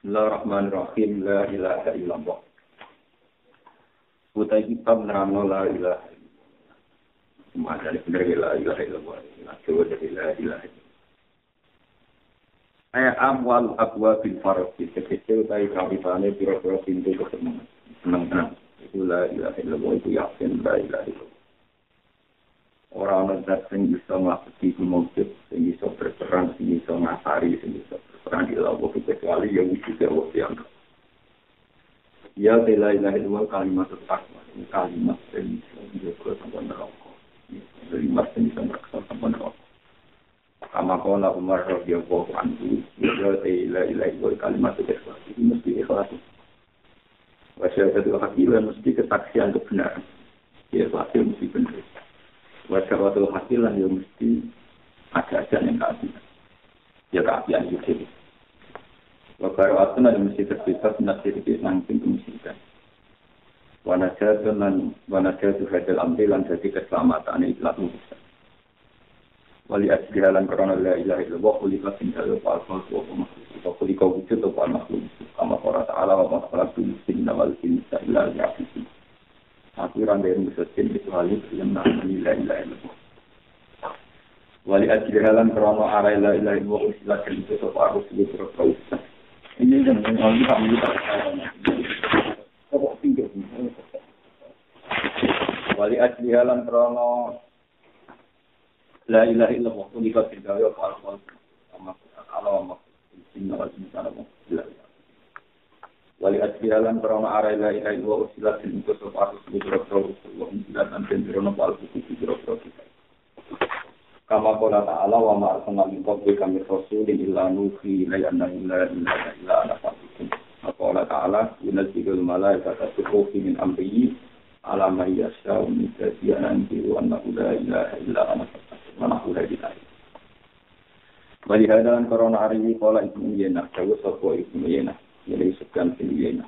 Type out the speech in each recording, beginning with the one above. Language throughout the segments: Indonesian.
Bismillahirrahmanirrahim. La ilaha illallah. Utai kitab nerangno la ilaha. Maka ini benar la ilaha illallah. La ilaha. Ayat amwal bin farasi. Sekecil utai biro-biro pintu ketemu. Senang-senang. Itu la ilaha illallah. Itu yakin la ilaha illallah. ora ana zat sing bisa ngapeti iku mungkin sing bisa berperan sing bisa ngasari sing bisa berperan di lawa kecuali yang wujud dari wasi ya. Bela ilah itu kalimat takwa, kalimat sing bisa menjaga sampai neraka. Kalimat sing bisa merasa sampai neraka. Sama kau umar roh dia bawa ya la ilah itu kalimat takwa, ini mesti ikhlas. Wasiat itu hakilah mesti kesaksian kebenaran. Ya pasti mesti benar Wajah waktu hasilan yang mesti ada aja yang keabian. Ya keabian itu. Wabar waktu nanti mesti terbebas nasir di nangkin kemusikan. Wanajatu dan wanajatu hadal ambilan jadi keselamatan ikhlas bisa. Wali ajrihalan korona la ilaha illallah kulika tinggal wal fal wa makhluk. Wa kulika wujud wa makhluk. Kama qala ta'ala wa ma khalaqtu jinna wal insa illa liya'budun. Aku yang musuhin itu hal itu yang namanya la ilaha. Wali ajli halan krono arai la ilaha illallah usilah kelito sopa arus itu terus Ini yang kami tak Wali ajli halan krono la ilaha illallah unika firdawa wa al-qal sama Allah wa inna wa inna wa wali asbihalan karena arah la ilaha illallah usilat dan itu sopatus bidro-bidro wa usilatan dan birono pal buku bidro-bidro kita kama kola ta'ala wa ma'arsalna min qabli kami rasulin illa nuhi la anna illa illa illa ana fasikum Qala ta'ala yunazzilul malaikata tuhufi min amrihi ala ma yasha'u min ibadihi wa annahu la ilaha illa ana fasikum wa nahu la ilaha Wali hadalan korona hari ini kola ibnu Yenah, jauh sopo ibnu Yenah jadi sekian filiyena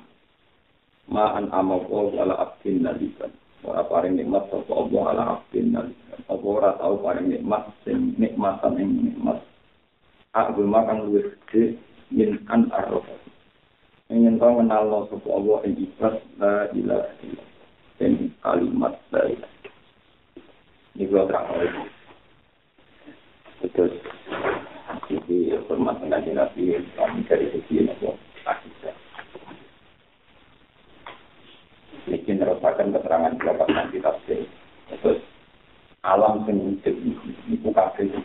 ma'an amawo ala abdin nalikan ora paring nikmat sapa Allah ala abdin nalikan apa ora tau paring nikmat sing nikmatan ing nikmat? Aku makan luwih gede yen an arrofa ingin kau kenal lo sapa Allah ing ikhlas la ilaha dan kalimat la ilaha ini gua terang Betul. Jadi hormat dengan Nabi kami dari segi Nabi akidah. Ini merupakan keterangan berapa nanti tafsir. Terus alam sing iku kabeh itu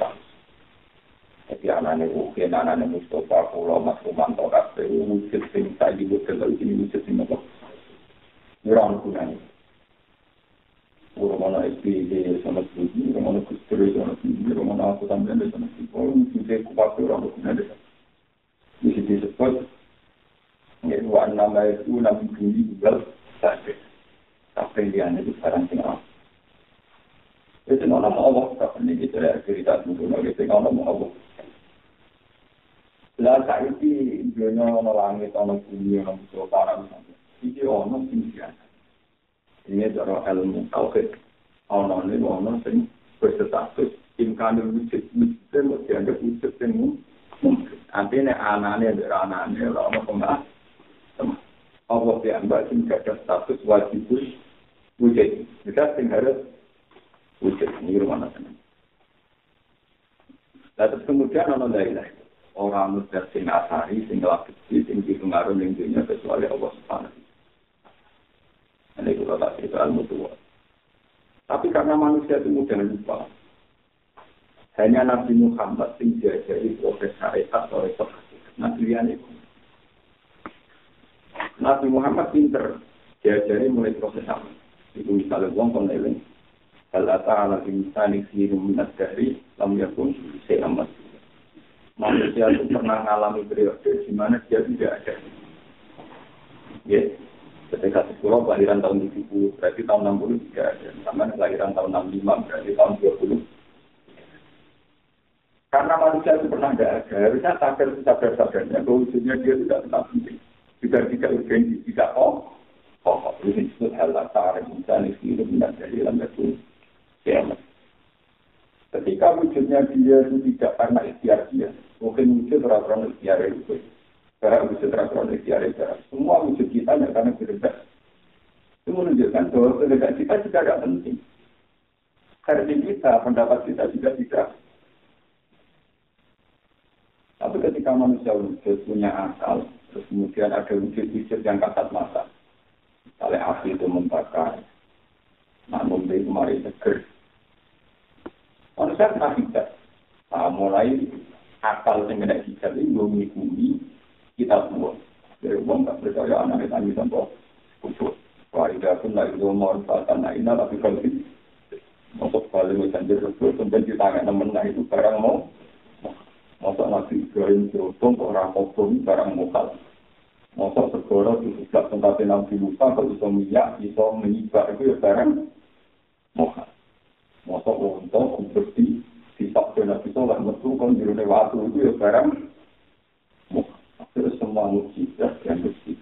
Jadi anaknya Ugen, anaknya Mustafa, Pulau, Mas Rumanto, kabeh wujud sing tadi wujud lalu ini wujud sing apa? Nurang gunanya. Romana SPG sama Budi, Romana Kustur sama Budi, Romana aku tambahan sama Budi. Oh, wujudnya kuat orang gunanya. Di situ disebut Ya, wa nama itu nabi bumi juga sakit. Sampai dia itu sekarang tinggal. Itu nama Allah, kapan ini kita lihat cerita dulu, kita nama Allah. Lah saiki dunia ana langit ana bumi ana musuh para iki ana sing biasa. Ini cara ilmu tauhid. Ana ne ana sing berstatus imkan wujud mesti dianggap wujud sing mungkin. Artinya anaknya, anaknya, orang pembahas. Allah diambil sing ada status wajib wujud. Kita sing harus wujud. Ini rumah sana. Lalu kemudian ono dailah. Orang muda sing asari, sing lagi, sing dipengaruh ning dunia kecuali Allah Subhanahu Ini kalau tak cerita ilmu tua. Tapi karena manusia itu mudah lupa. Hanya Nabi Muhammad sing diajari proses syariat resep. Nabi itu Nabi Muhammad pinter diajari mulai proses apa. Itu misalnya wong kon eling. Hal ata ala insani sirum minat dari lam yakun seamat. Manusia itu pernah mengalami periode di mana dia tidak ada. Ya, ketika sekolah kelahiran tahun 70, berarti tahun 60 tidak ada. Sama kelahiran tahun 65, berarti tahun 20. Karena manusia itu pernah tidak ada, harusnya sadar sadar sadarnya bahwa dia tidak tetap penting juga tidak urgensi, tidak oh, oh, ini disebut hal latar, misalnya itu benar dari dalam itu kiamat. Ketika wujudnya dia itu tidak karena ikhtiar dia, mungkin wujud orang-orang ikhtiar itu. Barang wujud rasional tiada barang. Semua wujud kita hanya karena kehendak. Itu menunjukkan bahwa kehendak kita juga tidak penting. Karena kita, pendapat kita juga tidak. Tapi ketika manusia wujud punya akal, terus kemudian ada wujud-wujud yang kasat mata. Misalnya api itu membakar, namun dia kemarin seger. Manusia pernah tidak. Nah, mulai akal yang kena hijab ini mengikuti kita semua. Dari uang tak percaya anak itu tanya sampai kubur. Waidah pun lagi umur fatan naina tapi kalau ini masuk kali misalnya sebelum sampai di tangan temen nah itu barang mau masuk nabi Ibrahim dihukum orang hukum barang mukal. Masuk segera di sebelah tempat nabi Musa kalau bisa minyak bisa menyibar itu ya barang mukal. Masuk untuk seperti di sabda nabi Soleh metu kan di waktu itu ya barang mukal. Terus semua mujizat yang bersih.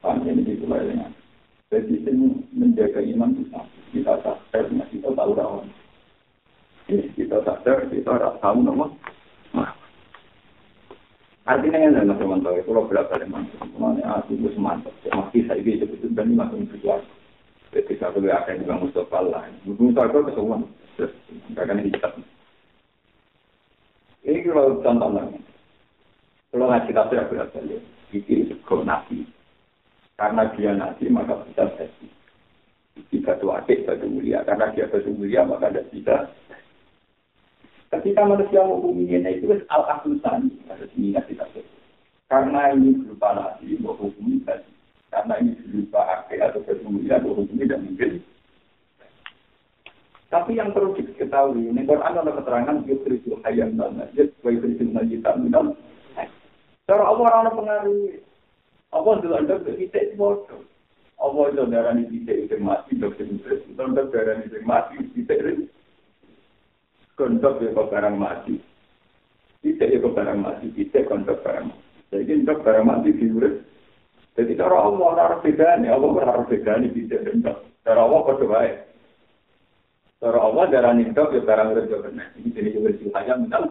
Paham ini dimulai dengan. Jadi ini menjaga iman kita. Kita sadar, kita tahu rawan. Kita sadar, kita tahu nama. Artinya yang lain teman tahu, kalau berapa kali mantap, semuanya aku itu semantap. Masih saya bisa sebut dan ini masuk berjuang. Jadi saya perlu akan juga Mustafa lain. Mustafa itu kesemuan. Terus, akan hijab. Ini kalau contoh lagi. Kalau ngaji tafsir aku lihat, ini sego nabi. Karena dia nabi maka jadi. Jika itu adik batu mulia, karena dia batu mulia maka tidak bisa. Ketika manusia menghukuminya itu al akhusan harus diingat kita Karena ini berupa nabi, menghukumi tadi. Karena ini berupa adik atau mulia, menghukumi dan mungkin. Tapi yang perlu diketahui, ini Quran ada keterangan yukrisul hayam dan najis, wa yukrisul najitan minal. Cara Allah orang pengaruh apa dulu anda kita itu bodoh. Apa itu darah ini kita itu mati dokter itu. Untuk darah ini kita itu. Kontak ya barang mati. Kita ya barang mati. Kita kontak barang mati. Jadi untuk barang mati virus. Jadi cara Allah harus beda nih. Allah harus beda nih kita dendam. Cara Allah kode baik. Cara Allah darah ini dok ya barang kerja benar. Ini jadi juga silahnya mental.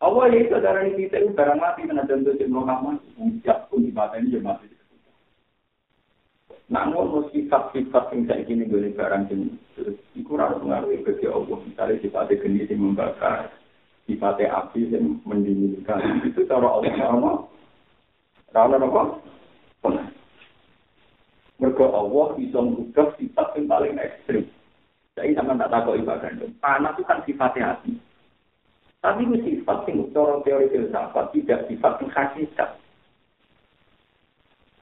Allah ya itu darah itu barang mati karena contoh si Muhammad siap pun di mata ini ya mati. Namun sifat-sifat yang saya ingin gue barang ini terus kurang pengaruh bagi Allah. Misalnya sifatnya geni yang membakar, sifatnya api yang mendinginkan. Itu cara Allah sama. Karena apa? Mereka Allah bisa mengubah sifat yang paling ekstrim. Jadi sama tak tahu ibadah. Panas itu kan sifatnya api. Tapi itu sifat yang cara teori filsafat tidak sifat yang hakikat.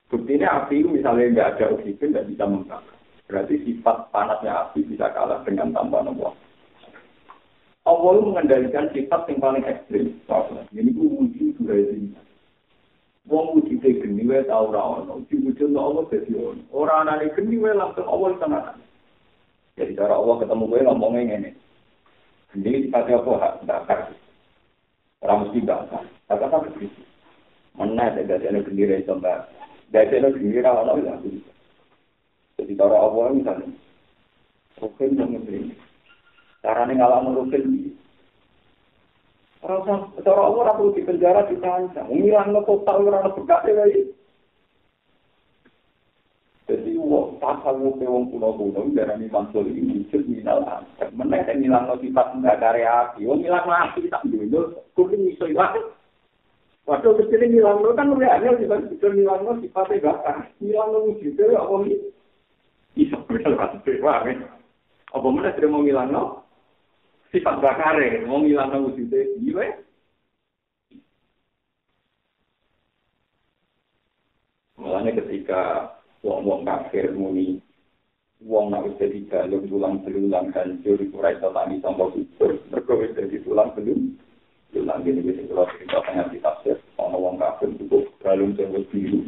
Buktinya api itu misalnya nggak ada oksigen nggak bisa membakar. Berarti sifat panasnya api bisa kalah dengan tambahan Allah. Allah mengendalikan sifat yang paling ekstrim. Ini itu wujud durasi. Wong wujud geni wae ta ora ono. Wujud Allah dadi ono. Ora anane geni wae langsung Allah tenan. Jadi cara Allah ketemu wae ngomongnya ngene. Jadi dipakai apa hak bakar. Orang mesti bakar. Bakar apa begitu. Mana ada yang berdiri itu mbak. Gajah yang berdiri awal awal ya. Jadi cara apa misalnya. Rukun yang berdiri. Caranya ngalah merukun. Orang cara Allah aku di penjara di kancah. Ngilang total orang berkat ya Jadi wong tasawuf wong kuno-kuno darani mansul ini wujud minal. Meneh sing ngilang sifat enggak karya api. Wong ngilang api tak dulu kuwi iso ilang. Waduh, terus ini hilang lo kan udah aneh, jangan bisa hilang lo sifatnya bahkan hilang lo wujudnya ya om ini. Iya, gue udah lewat. Apa mana sudah mau hilang lo? Sifat bakar ya, mau hilang lo wujudnya, gila ya. Ketika wong-wong kafir muni, wong nak bisa dijalur tulang-tulang hancur, kurai tetangi tombol hidup, mereka bisa ditulang-tulang. Yulang gini gini kalau kita tanya di tafsir, ono wong kafir itu galung terus biru,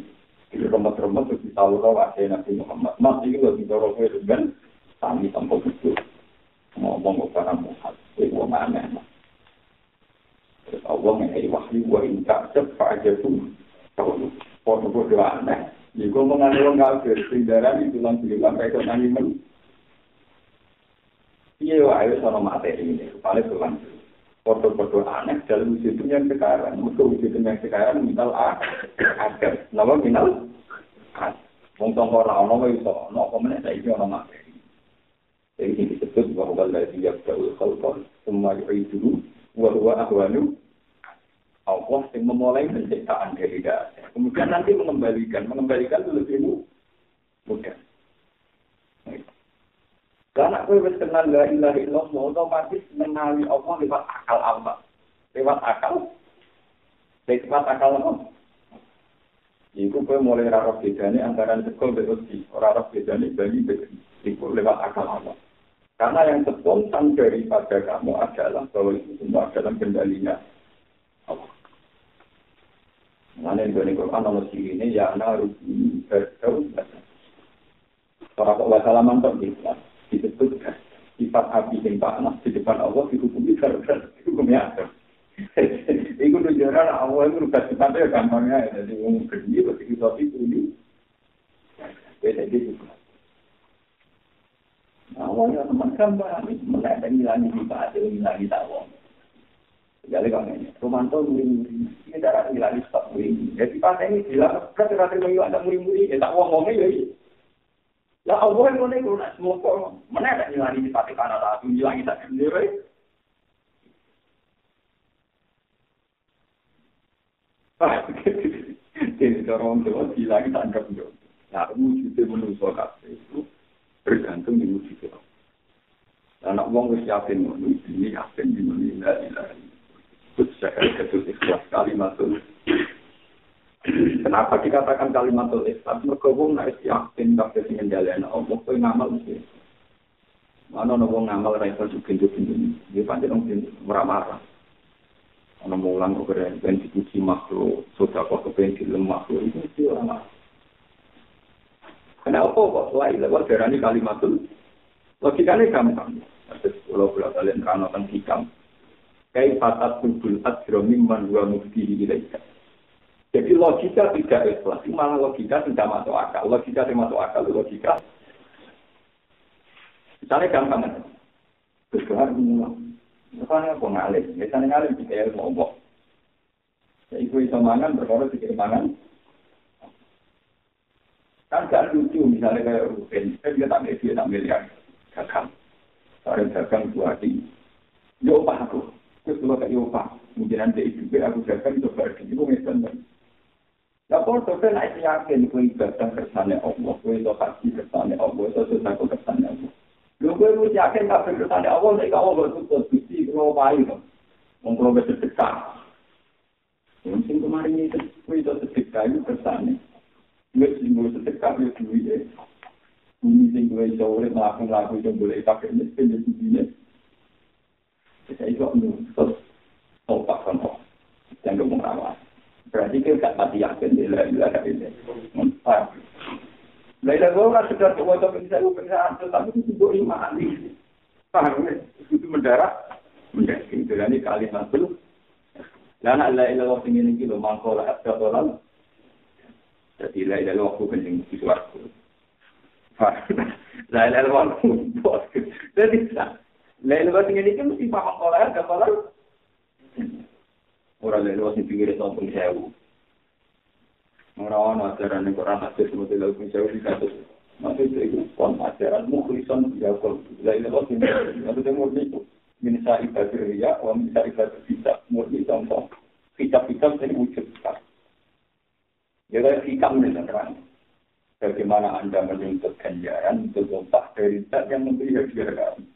itu remet-remet terus tahu tau aja nanti Muhammad. Mas itu gak bisa rokok itu kan, kami tanpa itu ngomong ke orang Muhammad, itu gue mana mas. Terus Allah ngehei wahyu gue inca cepat aja tuh, kalau pon gue gue aneh. Jadi gue mengandung wong kafir, sindaran itu langsung bilang kayak tentang iman. Iya, ayo sama materi ini, paling berlanjut. Foto-foto aneh dalam wujud yang sekarang. Mereka wujud yang sekarang minal agar. Nama minal agar. Wong tongko ora ono wae iso ono apa meneh saiki ono materi. Jadi disebut bahwa lagi jauh kalau semua itu wa huwa ahwanu Allah yang memulai penciptaan dari dasar. Kemudian nanti mengembalikan, mengembalikan itu lebih mudah. Karena aku wis kenal la ilaha illallah otomatis mengenali Allah lewat akal Allah. Lewat akal. Lewat akal Allah. Iku kowe mulai ora bedane antara sekol dan uji. Ora ora bedane bagi bagi. Iku lewat akal Allah. Karena yang spontan daripada kamu adalah bahwa itu semua dalam kendalinya Allah. Yang dari Quran nomor ini ya naruhi bertau Orang kok wasalah mantap di disebut sifat api yang panas di depan Allah dihukumi gara-gara hukumnya ada. Iku nunjukkan Allah itu rubah sifatnya gampangnya. Jadi orang gede, berarti kita itu ini. Beda gitu. Nah, awalnya teman gambar, menaik dan ngilangi sifat, ngilangi tawon. Jadi kalau ini, Romanto muri-muri, ini cara ngilangi sifat muri-muri. Jadi pas ini bilang, kata-kata yang ada muri-muri, ya tak ngomongnya ya. lah Allah yang mana itu nak? Semua kok mana ada nilai ini tapi karena tak pun jilang kita orang tua jilang kita anggap dia nah wujud itu manusia kabeh itu bergantung di wujud dan nak wong wis yakin mana ini yakin di mana ini lah ini saya kata ikhlas kalimat Kenapa dikatakan kalimatul ikhlas? Mergo wong nek yakin kabeh sing ngendhaleni Allah kowe ngamal mesti. Mana wong ngamal ra iso sugih-sugih. Dia pancen wong ora marah. Ana mulang kok keren ben dipuji makhluk, sudah kok kepen film makhluk itu mesti ora marah. Kenapa kok lain lewat darani kalimatul? Logikanya gampang. Terus kalau boleh kalian terang tentang hikam. Kayak fatat kubul adromi man wa mufti ilaika. Jadi logika tidak ikhlas, malah logika tidak masuk akal. Logika tidak masuk akal, logika. Misalnya gampang. Terus kelar Misalnya aku ngalim, misalnya ngalim kita ya ngomong. Ya ibu bisa mangan, berkorban pikir mangan. Kan gak lucu, misalnya kayak Ruben, saya juga tak dia tak miliar. Gagang. Saya gagang dua hati. Ya opah aku. Terus kalau kayak opah, mungkin nanti juga aku itu berarti itu misalnya. Ya kalau saya naik yakin, kue ibadah kersane Allah, kue itu haji kersane Allah, itu susah kersane Allah. Lu gue mesti yakin gak berkersane Allah, nek Allah bertutup bisi kalau payu dong. Wong kalau bersedekah. Mungkin kemarin itu gue itu sedekah itu kersane. Gue simbol sedekah itu duit ya. Bumi sing gue iso urip mlaku-mlaku iso boleh pakai miskin ya sini. Bisa iso terus topak kan kok. Jangan ngomong apa. Berarti kita gak pati yakin di ilaha illallah. Sudah tua tapi bisa bisa tapi itu gue iman Paham ya? Itu mendarat, mendarat. Itu ini kalimat itu. Lana la ilah waktu ini kilo mangkola asal tolal. Jadi la ilah waktu kencing di suaraku. La ilah waktu bos. Jadi la ilah waktu ini kan mesti paham kola Orang la ilah waktu pinggir sombong sewu. Orang orang ajaran yang Quran hadis seperti lagu jauh di kasus. Maksud itu kon ajaran mukhlisan ya kol. La ilaha illallah. Itu murni itu. Minsa ibadah ya, wa minsa ibadah bisa murni contoh. Kitab-kitab yang wujud. Ya kayak hikam nih terang. Bagaimana Anda menuntut ganjaran untuk lompat dari zat yang memberi hadiah kami.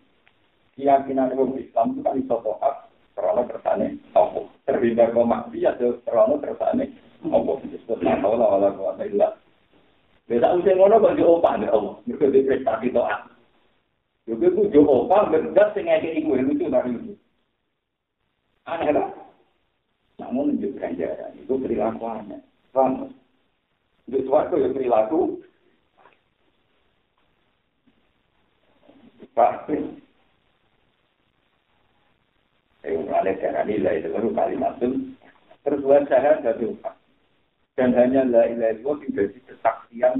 Keyakinan Islam itu kan iso tohak, terlalu tersane, Allah. terhindar kau maksiat terus terlalu terusane mau bisnis terus tahu wala kalau kau tidak beda usia ngono bagi opa nih om itu diperiksa di doa juga itu jauh opa berdas tengah ke iku itu tuh dari itu aneh lah namun menunjukkan jalan itu perilaku perilakuannya kamu itu suatu yang perilaku. Pasti Eh, ada cara nilai itu baru kalimat. Terus saya ada lupa dan hanya la ilaha illallah yang jadi kesaksian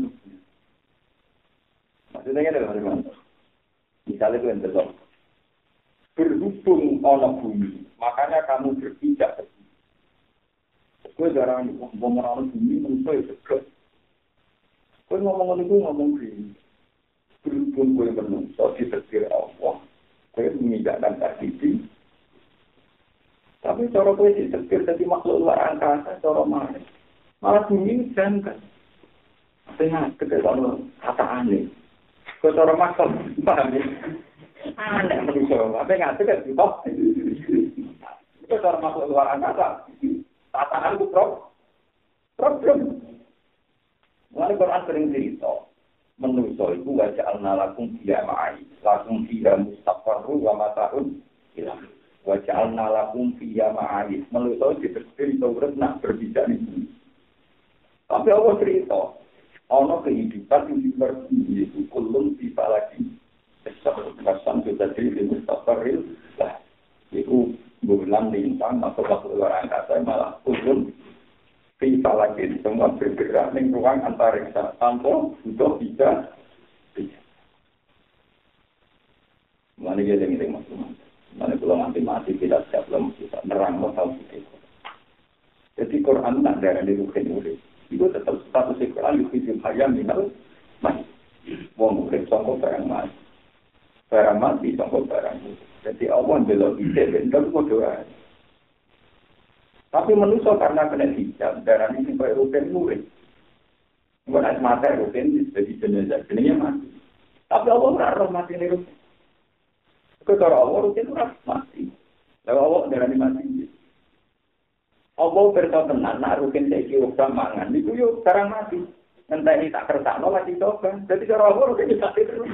Maksudnya ada bagaimana? Misalnya itu yang terlalu. berhubung ono bumi, makanya kamu berpijak ke bumi. Gue jarang ngomong orang bumi, menurut saya seger. Gue ngomong itu ngomong gini. Berhubung gue menungso di setir Allah, gue menginjakkan kaki Tapi cara kowe ditekir dadi makhluk luar angkasa cara mana? Malah bumi dan kan. Artinya kita kata aneh. Kau cara maksud paham ya? Ah, aneh menurut saya. Tapi nggak tahu kan sih kok. Kau cara makhluk luar angkasa. Kata aneh itu prok. Prok prok. Mengenai Quran sering cerita. Menurut itu wajah al-nalakum tidak ma'ai. Lakum tidak mustafarru wa mata'un Hilang. Wajah al-nalakum dia ma'ai manusia itu cerita urut nak berbicara ini tapi Allah cerita? Ono kehidupan yang diperlukan itu kulun tiba lagi Kasan sudah jadi mustafaril lah. Itu bulan lintang atau waktu luar angkasa malah turun Bisa lagi semua bergerak di ruang antariksa. Tanpa sudah bisa Mana dia yang ini maksudnya? Mana kalau nanti mati tidak siap belum bisa nerang mau Jadi Quran nak darah di rukin urip. Itu tetap status Quran yufidim hayam minal mati. Wong urip sangka barang mati barang mati sama barang Jadi Allah belok ide kok doa. Tapi manusia karena kena hijab, darah ini sampai rutin murid. Bukan mata rutin jadi jenazah, jenazah mati. Tapi Allah roh mati ini. Kalau Allah rutin itu mati. Lalu Allah darah ini mati. Allah berkata tenang, nak rutin saya kira mangan, itu yuk sekarang mati. Nanti tak kerja, lagi coba. Jadi cara Allah rutin bisa terus.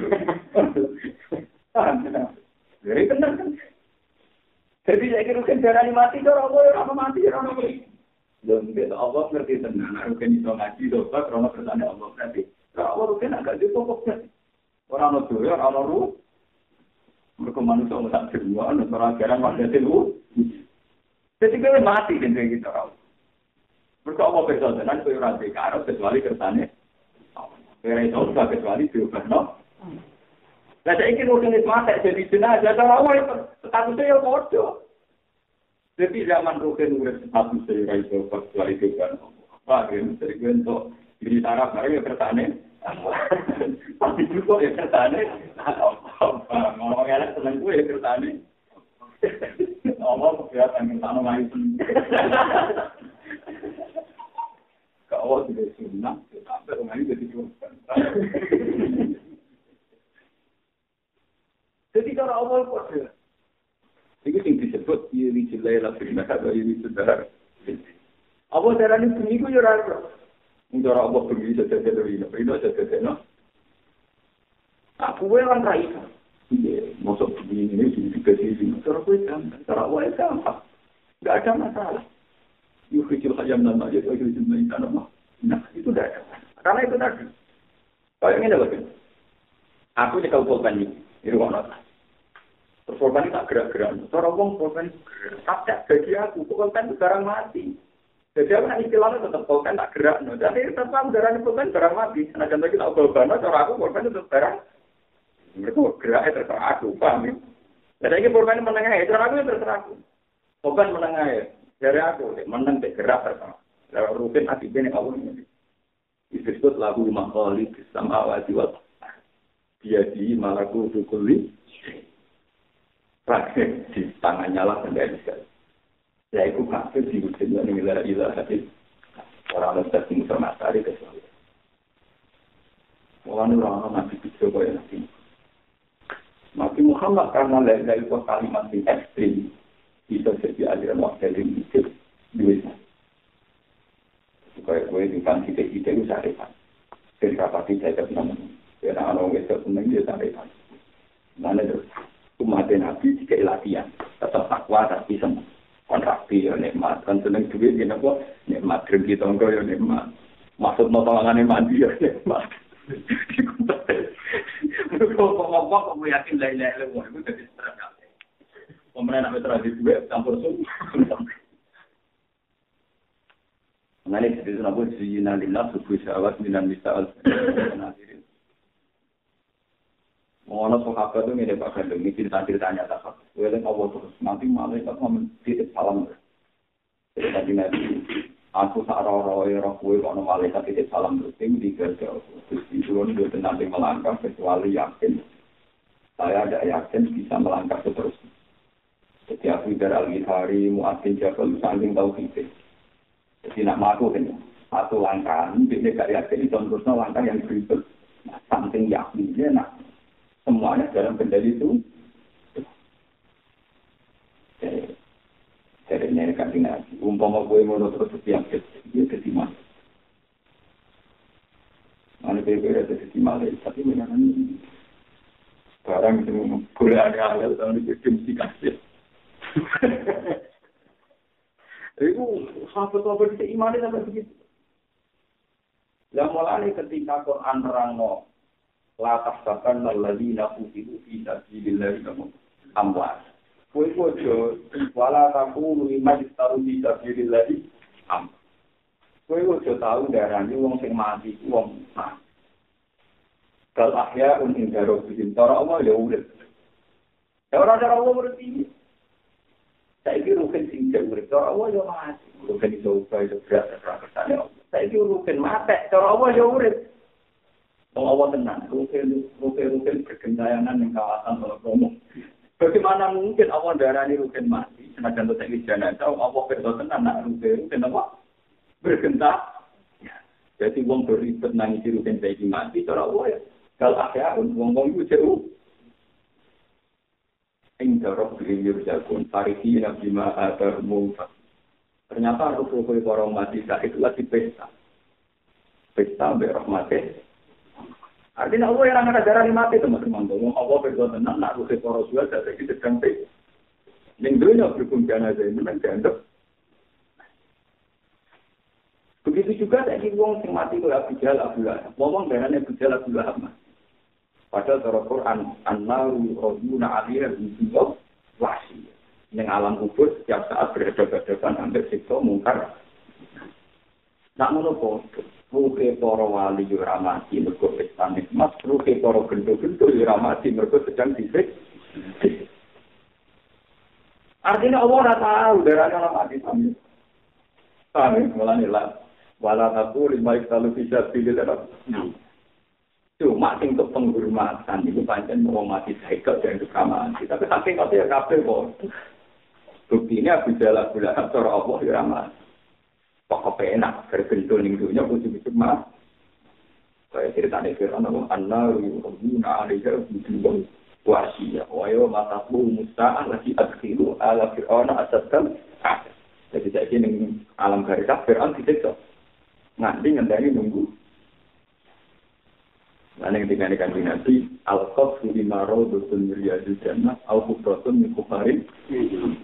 Jadi benar kan? Jadi saya kira kan darah mati, cara ya apa mati, cara Belum gitu, Allah ngerti tenang, aku kan itu ngaji, dosa, karena bertanya Allah berarti. Kalau Allah rutin agak ditokok kan. Orang itu ya, orang itu. mereka manusia orang tak terima, orang jarang masih terlalu. Jadi kita mati dengan kita orang. Mereka apa besar dengan orang dekat, kecuali kertasnya. Kira itu sudah kecuali diubah, no? Nah, saya ingin mungkin itu masak jadi jenazah, jadi orang yang tetap saya bodoh. Jadi zaman mungkin mungkin tetap saya kecuali diubah, no? Bagaimana sering bentuk Jadi tanah bareng ya kertane. Tapi itu kok ya kertane. Ngomong ya seneng gue ya kertane. Ngomong ya pengen tanah main seneng. Kau awas juga sunnah. Sampai rumah ini jadi cuma. Jadi cara awal kok ya. Iku sing disebut iki iki lha la fina ta iki sedara. Apa darani seniku yo cara Allah bunyi saja saja ini, ini saja saja no. Aku kan rai. Iya, masuk bunyi ini di tiga sisi. Cara gue kan, cara Allah apa? Gak ada masalah. Yuk kecil hayam nama aja, yuk kecil nama. Nah, itu dah ada. Karena itu tadi. Kayak ini lagi. Aku di kabupaten ini, di ruang Terus korban tak gerak-gerak. Cara wong korban tak bagi aku, korban itu barang mati. Jadi aku nanti istilahnya tetap korban tak gerak. No. Jadi tetap darahnya korban barang mati. Nah contoh kita korban, cara aku korban itu barang. Mereka gerak itu terserah aku, paham ya? Jadi ini korban menengah ya, cara aku itu terserah aku. Korban menengah ya, dari aku, meneng gerak terserah. Lalu rutin akibatnya Allah ini. Disebut lagu makhluk sama wajib dia di malaku dukuli Rakyat di tangannya lah kendalikan. Ya itu kafir di wujud yang ilah ilah hati. Orang lepas di musuh matahari kecuali. Orang orang nabi bisa kaya nabi. Nabi Muhammad karena dari kalimat yang ekstrim bisa jadi aliran wakil yang duitnya. Di kan kita kita itu saripan. Jadi rapati saya ketemu. Karena orang itu seneng dia saripan. Mana terus? umat Nabi jika latihan tetap takwa tapi senang kon rapi yo nikmat kon seneng duit yen napa nikmat kring kita engko nikmat maksud no tangane mandi yo nikmat Kau kamu yakin lain lain lu mau ikut jadi serang kafe. Pemain nama terakhir juga campur semua. Mengenai jadi senapu sih nanti nafsu kuisa awas minan bisa al. Nah, Mengono sahabat itu ini Pak Gandeng, ini cerita-ceritanya tak Weling Allah terus, nanti ngomong titip salam. Jadi tadi nanti, aku tak roh-roh ya roh kue, kalau malaikat titip salam terus, ini digagal. Terus di turun, dia nanti melangkah, kecuali yakin. Saya ada yakin bisa melangkah seterusnya. Jadi aku dari Al-Ghifari, Mu'adzin Jabal, saling tahu kita. Jadi nak maku kan, satu langkah, ini gak yakin, itu terusnya langkah yang berikut. Nah, samping yakinnya, nah, semuanya dalam kendali itu. Jadi ini kan nabi. Umpama gue mau terus setiap dia jadi mas. Mana berbeda jadi malah, tapi memang barang itu boleh ada hal tahun itu mesti kasih. Itu sahabat-sahabat kita imani sampai begitu. Yang mulai ketika Quran terang la tahsaban alladziina qutilu fi sabilillahi amwat. Kowe ojo wala takunu liman istaru fi sabilillahi am. Kowe ojo tau darani wong sing mati wong mati. Kal ahya un inda rabbihim tara Allah ya urip. Ya ora cara Allah berarti. Saiki rukin sing urip tara Allah ya mati. Rukin iso iso ora kersane. Saiki rukin mati tara Allah ya urip. Allah tenang, rukin-rukin bergentayangan yang kawasan kalau promo. Bagaimana mungkin Allah darani rukin mati, senajan untuk saya jenazah, Allah kerja tenang, nak rukin-rukin apa? Bergenta. Jadi wong beribet nangis rukin saya mati, cara Allah ya. Kalau akhirun, wong-wong itu jauh. Indah roh beliau jagun, tarihi nabi ma'adar mu'fad. Ternyata rukin para mati itu lagi pesta. Pesta berahmatnya. Artinya Allah yang ada darah mati teman-teman. Allah berdoa tenang, nak ruhe para suara dari kita. Yang dunia berhukum jana saya memang dianggap. Begitu juga tadi wong sing mati itu Abu Jahal Abu Lahab. Ngomong darahnya Abu Jahal Abu Lahab. Padahal cara Quran, An-Naru Roduna Aliyah Bidullah Wasi. Yang alam kubur setiap saat berhadapan-hadapan hampir siksa mungkar. Nak ngono ruhe para wali yo ora mati mergo pesta nikmat, ruhe para gendho-gendho yo ora mati mergo sedang disik. Artinya Allah ora tahu darahnya ora mati sami. Sami mulane lah. Wala aku lima kalau bisa pilih dalam. Cuma untuk penghormatan itu pancen mau mati sekel dan kekamatan. Tapi saking ya kabeh kok. Buktinya Abu Jalal Abdullah cara Allah ya mati. pokok penak berbentuk ning dunya kudu cukup mah kaya ceritane Firaun apa anna yuruna alaiha bidun wasiya. Wa ya mata bu musta'an lati adkhilu ala fir'aun asadkan. Jadi saya ning alam garis Fir'aun tidak tuh nanti ngendani nunggu. Nanti ketika ini kanji nanti, Al-Qaf suri maro dosun miriyadu jannah, Al-Qubratun mikuparin, hmm.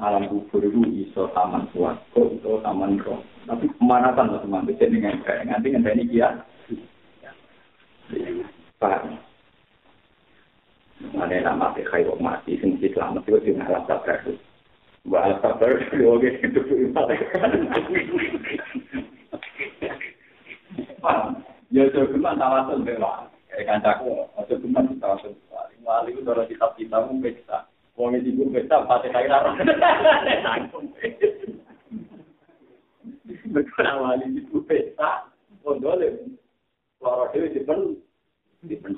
Alam kubur itu iso taman suwargo, iso taman roh. Tapi ke mana kan teman bisa dengan kayak nanti nggak ini dia. Paham? Mana nama mati kayak mati sing selamat itu di alam sabar. Wah sabar oke itu Ya cuma tawasul bela. Kayak kancaku, cuma tawasul. Wali itu kalau kitab kita mungkin bisa. Wong iki kuwi pesta pati kaya ra. Nek ora wali iki kuwi pesta, ondo le. Lara dhewe di pen di pen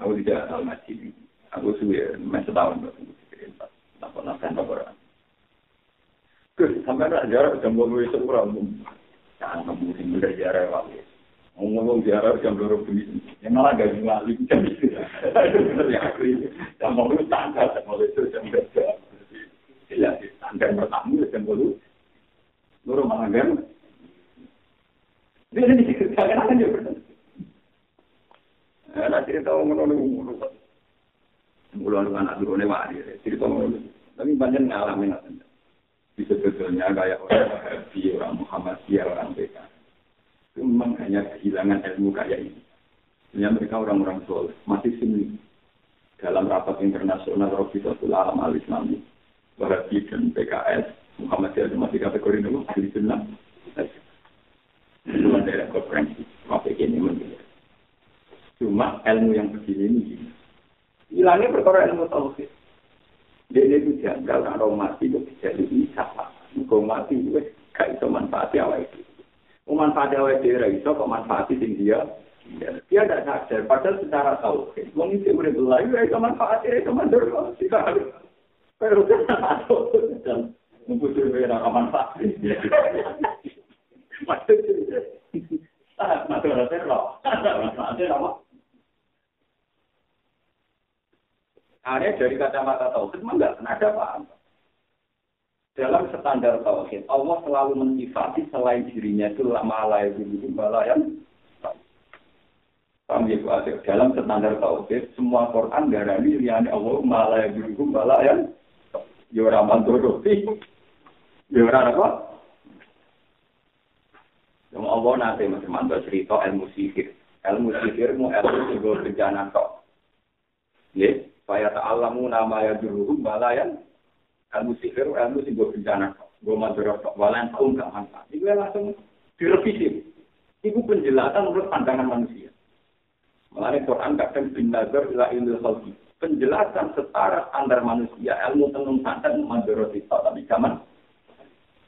Aku tidak tahu masih ini. Aku sudah masih tahu untuk mengikuti. Tidak pernah saya berbicara. Sampai nak jarak jam dua itu kurang jangan kamu sih udah jarak lagi ngomong jarak jam dua ribu ini yang malah gak ngali jam itu. Ini jam mau lu tanggal jam mau itu jam berapa ya tanggal pertama jam dulu lu malah gak dia ini dikerjakan aja benar Nah, cerita wali, cerita ngono. Tapi banyak ngalamin ngono. sebetulnya kayak orang Wahabi, orang Muhammadiyah, orang BK. Itu memang hanya kehilangan ilmu kayak ini. Sebenarnya mereka orang-orang soleh, masih sini. dalam rapat internasional Robisatul Alam Al-Islami, Wahabi dan PKS, Muhammadiyah cuma di kategori itu, ahli sunnah. Itu daerah konferensi, apa ini menurut Cuma ilmu yang begini ini, hilangnya perkara ilmu tauhid. Dia itu janggal, kalau mati itu bisa bisa. Kalau mati itu gak bisa manfaatnya awal itu. Manfaatnya awal itu, iso kok manfaatnya tinggi dia dia tidak sadar, padahal secara tahu, wong itu udah belayu, ya itu manfaatnya, itu mandor, tidak harus. Pero tahu, dan membutuhkan mereka manfaat. Maksudnya, ah, apa? Aneh dari kacamata tauhid memang nggak pernah ada apa-apa. Dalam standar tauhid, Allah selalu mensifati selain dirinya itu lama lain itu balayan Paham ya, dalam standar tauhid, semua Quran darani liyane Allah malah yurukum malah ya. Ya ora mandoroti. Ya ora apa? Yang Allah nanti masih mantap cerita ilmu sihir. Ilmu sihir mu ilmu sing bencana tok. Ya, supaya ta'alamu nama ya juruhum balayan. Ilmu sihir ilmu sing bencana tok. Gue mandorot tok. Walan tahu nggak manfaat. Ini langsung direvisi. Itu penjelasan menurut pandangan manusia. Mengenai Quran kadang bin nazar ila ilmu khalqi. Penjelasan setara standar manusia, ilmu tenung santan mandorot itu. Tapi zaman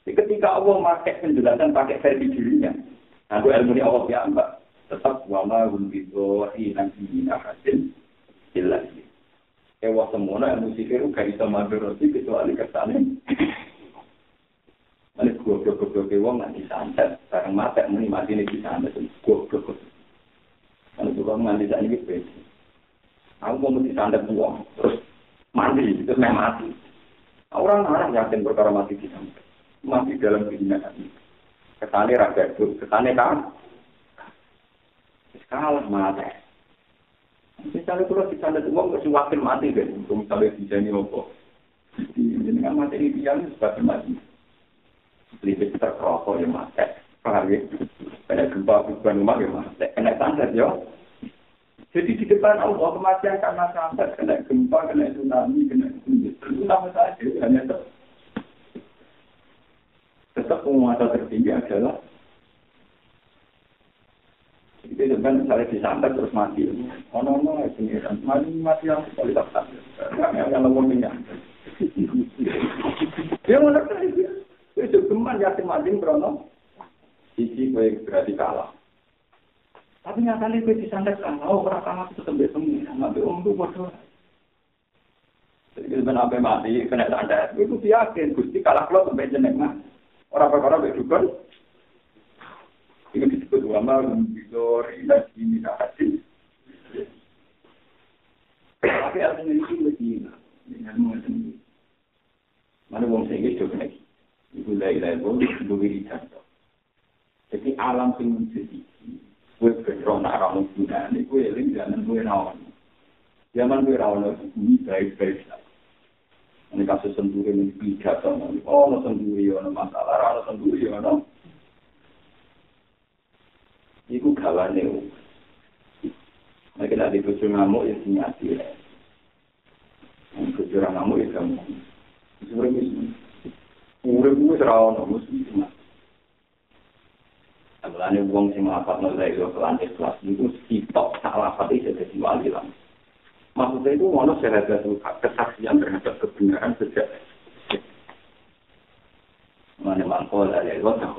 ketika Allah pakai penjelasan pakai versi dirinya, nah ilmu ini Allah ya mbak, tetap wama gumbido nanti hasil jelas. Ewa semua ilmu sihir gak bisa mandoroti kecuali kesana. Ini goblok-goblok wong nanti santet, bareng mati muni mati ini bisa santet, goblok. Kalau juga nganti saat ini beda. Aku mau mesti sandet uang, terus mati, terus main mati. Orang orang yakin perkara mati di sana. Mati dalam tadi. Kesane raga itu, kesane kan. Kalah mati. Misalnya kalau di sana uang, nggak wakil mati kan. Misalnya di sini apa. Ini kan mati ini dia sebagai mati. Lebih terkerokok ya mati. Ya? Kena gempa bukan rumah ya mati. Kena santet ya. Jadi di depan Allah kematian karena santet, kena gempa, kena tsunami, kena itu sama saja. Hanya tetap, tetap penguasa tertinggi adalah itu kan misalnya disantet terus mati. Oh no no, ini kan mati mati yang kualitas yang yang lemah minyak. Dia mana itu? Itu geman yakin mati berono. Sisi baik berarti kalah. Tapi nyatanya gue disantet kan, oh kalah itu tetap besok sampai om tuh bodoh. Jadi kita sampai mati, kena santet, itu yakin, gusti kalah kalau sampai jenek mah. Orang perkara baik Ini disebut wama membidor ilah ini kasih. Tapi lebih dengan mengerti. Mana wong sing itu kena. Ibu lai lai wong itu wiridan. Jadi alam sing menjadi Kue bentrok nak ramu gunane, kue eling jangan kue rawan. Zaman kue rawan itu baik-baik saja. Ini kasus sendiri ini pidato, oh no sendiri, ono masalah, ono sendiri, ono. Iku gawane. Nek nek di bojo ngamuk ya sinyati. Nek bojo ngamuk ya kamu. Sebenarnya urip kuwi ora ono mesti Mulane wong sing nglapat nolai yo kelan ikhlas itu sitok sak lapat itu jadi wali lah. Maksudnya itu ono syahadat kesaksian terhadap kebenaran sejak Mana mangkol dari Allah tak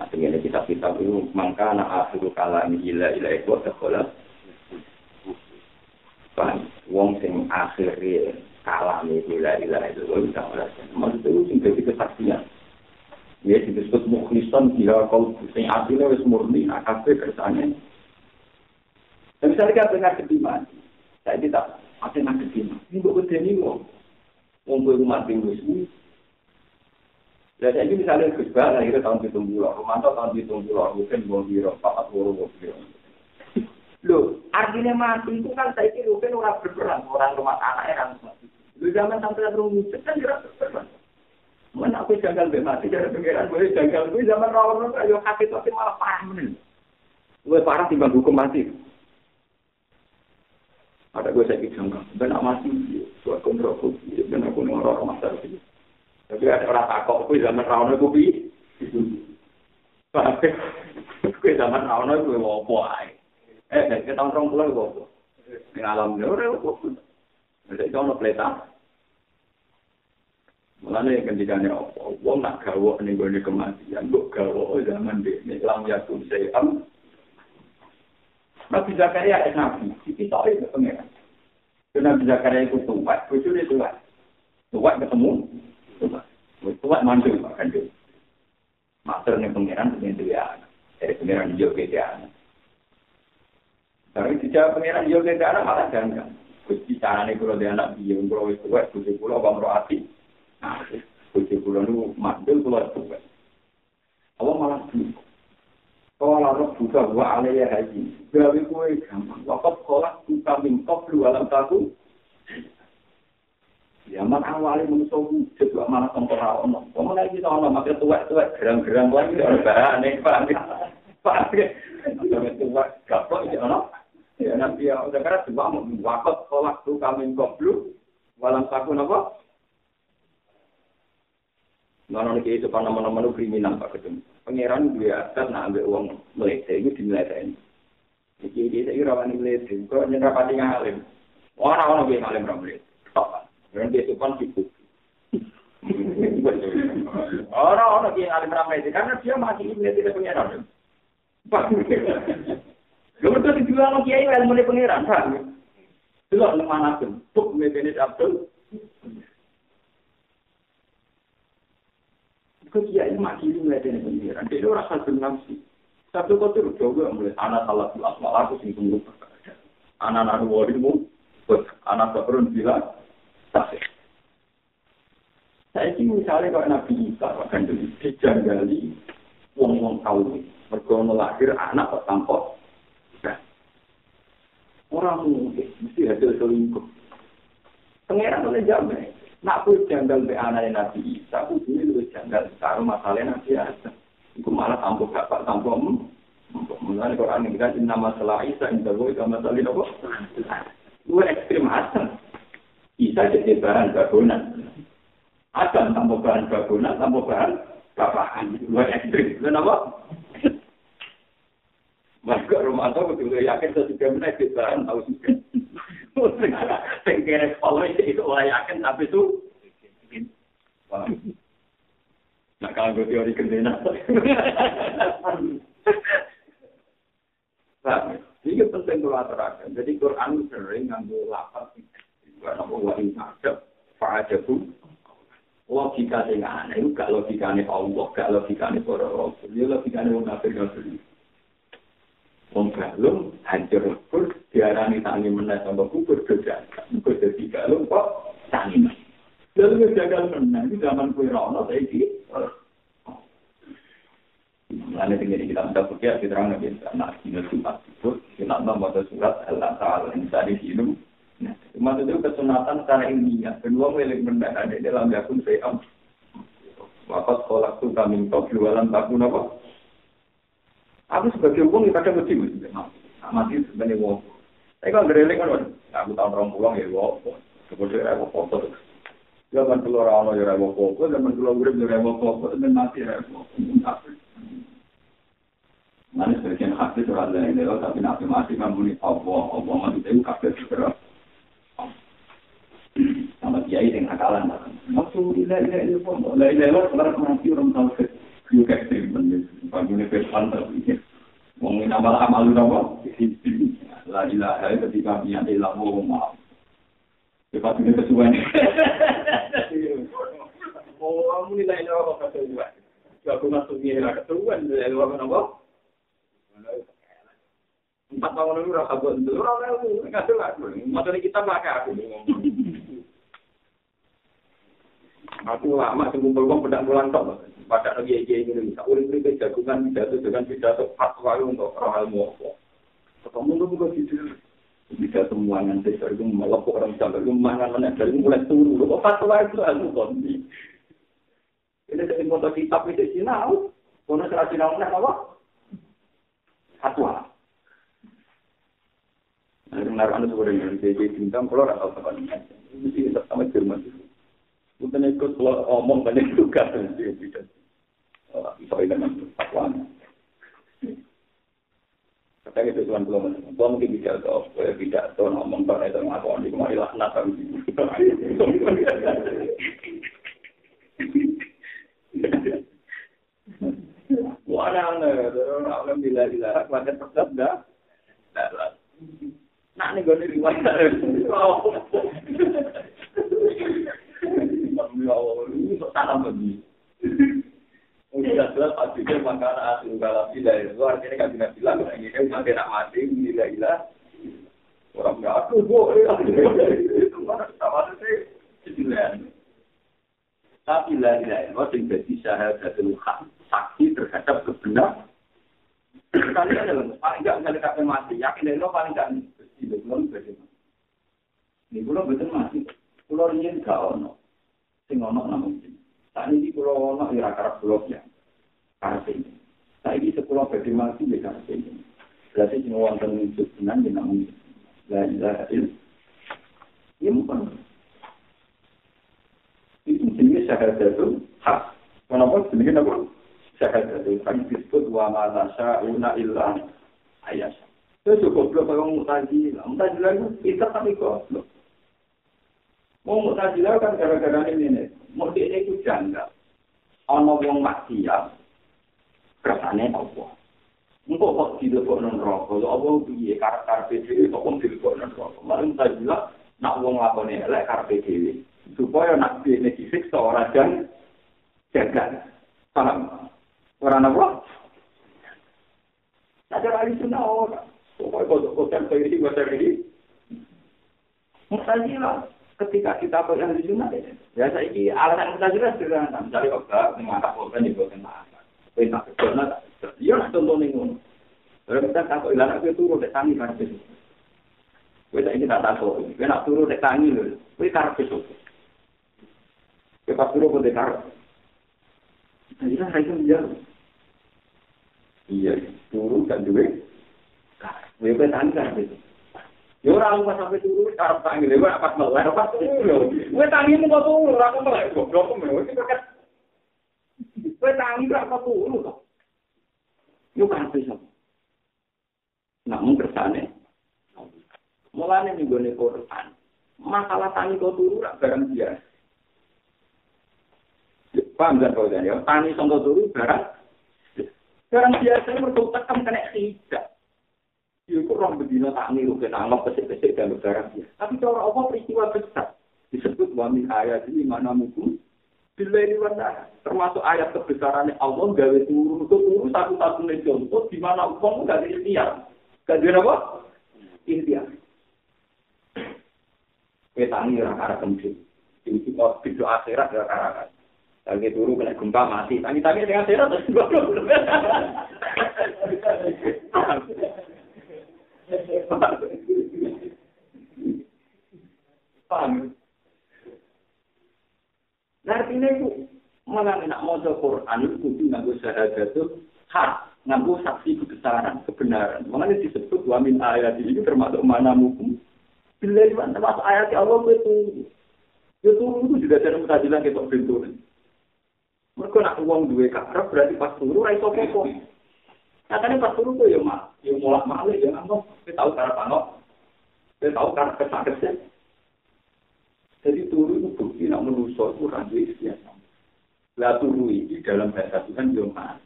Nanti ini kitab-kitab itu mangka anak akhiru kalam ila ila itu sekolah. Kan wong sing akhirnya kalam ila ila itu tak kolah. Maksudnya itu jadi kesaksian. Ya disebut mukhlisan dia kau sing asline wis murni akabe kersane. Dan misalnya kita dengar saya tidak ada. Ini rumah tinggal sini. Dan saya misalnya Gus Bah lahir tahun tujuh puluh, Romanto tahun tujuh puluh, mungkin mau biro, Pak Puru mau biro. Loh, artinya mati itu kan saya kira mungkin orang berperan, orang rumah anak kan mati. Lu zaman sampai rumah kan tidak berperan. Mana aku janggal mbek mati dari pengiran gue janggal gue zaman rawon ayo kaki tapi malah parah men. Gue parah timbang hukum mati. Ada gue saya kijang kan, ben mati, buat kontrol kopi, ben aku nih orang master sih. Tapi ada orang takut, kok zaman rawon itu bi? Kue zaman rawon itu opo ae. Eh, nek kita tahun rombongan gue mau. Ini alam nyore, gue pun. Jadi kau ngepleta. Mulanya yang kendikannya apa? Nak gawok nih gue nih kematian. Gue gawok zaman di ini. Lang ya tuh saya am. Nabi Zakaria es nabi. Siti tahu itu pengen. Karena Nabi Zakaria itu tumpat, bujurnya tumpat. Tumpat ketemu. tua. Wis tua mandul makan dhewe. Masternya pangeran dengan dhewe anak. Dari pangeran dia ke dia anak. Tapi sejak pangeran dia ke anak malah jangan. Wis bicarane kula dhewe anak piye wong kula wis tua wis kula bangro ati. Nah, wis kula nu mandul kula tua. Apa malah dhewe. Kalau lo buka gua aneh haji, gawe gue gampang. Lo kok kolak buka mingkok lu alam takut. Zaman awal ini musuh wujud, gak malah tempur ono. Kamu lagi tau nggak makin tua tua gerang-gerang lagi orang berani pakai pakai. Jangan tua, gak ya nak. Ya nanti ya udah keras tua mau wakot kolak tuh kami koplu, walang saku nopo. Nono lagi itu pan nama-nama lu kriminal pak ketum. Pangeran dia akan nak ambil uang melihat itu dinilai tadi. Jadi dia itu rawan melihat kok nyerap tinggal halim. Orang-orang lebih halim ramblit. Nanti sopan cukup. Orang-orang yang alim ramai itu, karena dia masih ini tidak punya nabi. Lalu itu dijual sama kiai ilmu ini pengirahan. Itu lah ilmu anasim. Tuk, mebenit abdul. Kekia ini masih ini melihat ini pengirahan. Jadi orang khas benar. Satu kotor juga mulai anak salah tulah malah aku singgung lupa. Anak-anak wadimu, anak-anak perun bilang, tak Saya ini misalnya kalau Nabi Isa akan dijanggali wong-wong tahu mereka lahir anak tanpa orang mungkin mesti hasil selingkuh. Pengiran oleh jamin. Nak aku janggal be anak Nabi Isa, aku dulu lu janggal karo masalah Nabi Isa. Iku malah tampuk bapak tampuk em. Mulane Quran ini kan nama masalah Isa indah gue sama masalah apa? Gue ekstrim asam. Isa jadi bahan bangunan. Asam tanpa bahan bangunan, tanpa bahan bapakan. Gue ekstrim. Kenapa? Maka rumah tangga betul yakin sesudah menaik bahan tahu sih. Sing kere kalau itu orang yakin tapi itu Nah, kalau gue teori kendena. Nah, ini penting kalau aturakan. Jadi Quran sering ngambil lapat. karena Allah yang ada, Pak Aja logika sing aneh, enggak logika ini Allah, gak logikane para Rasul, ya logikane wong mengatakan yang sendiri. Membalum, hancur lebur, diarani tangi menang sama kubur, berjalan, berjalan, tiga lompok, tangi menang. Lalu berjalan menang, di zaman kue rana, saya ini, Mengenai tinggi kita minta pergi, kita orang nabi nabi nabi nabi nabi nabi nabi nabi nabi nabi nabi nabi nabi Nah, maksudnya kesunatan secara ilmiah. Kedua milik benda ada dalam yakun saya. Wakat sekolah itu kami kau jualan takun apa? Aku sebagai wong ya kadang mesti mati sebenarnya wong. Tapi kalau gereling kan, aku tahun orang pulang ya wong. Kemudian aku foto. Zaman keluar awal ya rewo foto, zaman keluar urip ya rewo foto, dan mati rewo. Mana sebagian hadis surat lain itu, tapi nabi mati kamu nih Allah, Allah mati itu kafe segera. Sama kiai dengan akalan, tidak tidak itu pun, tidak tidak sekarang mati orang tahu juga ekstrim, bagi ini pesantren ini. Wong amal amal napa? La ilaha illa ketika niat ilmu maaf. Cepat ini kesuwen. Oh, kamu nilai apa kesuwen? Aku masuk ngira kesuwen dari luar napa? Empat tahun dulu rasa buat dulu orang lain nggak. Maksudnya kita pakai aku. Aku lama kumpul uang pedang pulang tok. Pada lagi aja ini bisa uring uring jagungan pidato dengan pidato fatwa untuk orang ilmu apa. Ketemu tuh bukan gitu. Bisa semua nanti dari itu melepuk orang sampai itu mana mana dari mulai turun. Kok fatwa itu ilmu kondi. Ini dari foto kitab itu sinau. Serah sinau mana apa? Fatwa. naruh anu sebenarnya dari jadi bintang kalau apa nih mesti kita sama Jerman bukan ikut kalau omong banyak juga sih tidak bisa dengan fatwa kata itu tuan belum belum mungkin bisa tahu tidak tahu ngomong pada itu ngaku di kemari lah nata Wah, aneh, alhamdulillah, alhamdulillah, pada tetap dah. Nak nih gue nih riwayat. sampai di. Sudah jelas pasti dia makan asin kalau tidak itu artinya kan tidak bilang lagi kan sampai tak mati tidak ilah. Orang nggak aku boleh. Itu mana sama sih? Cilen. Tapi lah tidak itu yang jadi syahadat dan saksi terhadap kebenar. Sekali aja loh, paling gak misalnya kakek mati, yakin lo paling gak bersih deh, bagaimana? Ini gue lo betul mati, gue lo gak ono, sing ono namanya. Saat ini pulau ono ya karena pulau ya. Karena ini. Saat ini sepulau bagi mati ya karena ini. Berarti semua orang wujud tenan ya namun. La ilaha illallah. Ya bukan. Itu jenis syahadat itu hak. Kenapa? Jenis apa? syahadat itu kan disebut wa ma tasyauna illa ayas. Itu cukup belum kalau mutajilah. Mutajilah itu kita tapi goblok. Mau mutajilah kan gara-gara ini nih. mesti ini itu janggal. Ono wong maksiat, kesannya apa? Engkau kok tidak kok non? Ya apa piye karep-karepe dewi kok pun tidak kok non rokok. Malah kita juga nak wong apa nih? Lek karpe dewi. Supaya nak dene ini disik seorang jang, jangan. Paham? Orang apa? Tidak ada lagi sunnah orang. Pokoknya kok kok sampai ini, kok sampai ini. Mustahil lah. Ketika kita pakai ahli sunnah, ya saya ini alasan mutazilah sederhana. Misalnya obat, mengangkat korban di bawah kena Perintah kerjanya, iya lah contoh nih ngono. Kalau kita takut ilan aku turun dek tangi kan itu. Kita ini tak takut, kita nak turun dek tangi loh. Kita karep itu. Kita turun karep. Jadi kan saya menjauh. Iya, turu kan duwe. Kowe petani kan itu. Yo ora lupa sampai turu karep tangi lho apa melek apa turu. Kowe tangi mung kok turu ora kok melek goblok kok melek iki kok. Kowe tangi ora kok turu kok. Yo kan bisa. Namun kersane. Mulane ning gone Quran. Masalah tangi kok turu ora barang biasa. Paham kan kau ya? Tani sangka turu barang Barang biasa mereka tekan kena tidak. Itu orang bedino tak niru kita anggap pesik-pesik dan barang biasa. Tapi cara apa peristiwa besar disebut wami ayat ini mana mungkin bila ini warna termasuk ayat kebesaran Allah gawe turun itu turun satu-satunya contoh di mana uang nggak ada ikhtiar. Gak ada apa? Ikhtiar. Kita ini raka-raka kemudian. Ini kita video akhirat raka-raka. Lagi turu kena gempa mati. Tangi tangi dengan sehat terus. Paham? Nah, artinya itu malah nak mau Quran itu nganggo syahadat itu hak nganggo saksi kebesaran kebenaran. Makanya disebut wa min ayat ini termasuk mana mukum. Bila termasuk ayat Allah itu itu itu juga ada mutajilan ketok pintu. Mereka nak uang dua karep berarti pas turu ra iso apa Katanya pas turu tuh ya mak, ya mulak malih ya nggak Kita tahu cara panok, kita tahu cara kesakitnya. Jadi turu itu bukti nak menuso itu rancu istiadat. Lah turu ini dalam bahasa Tuhan yo mak.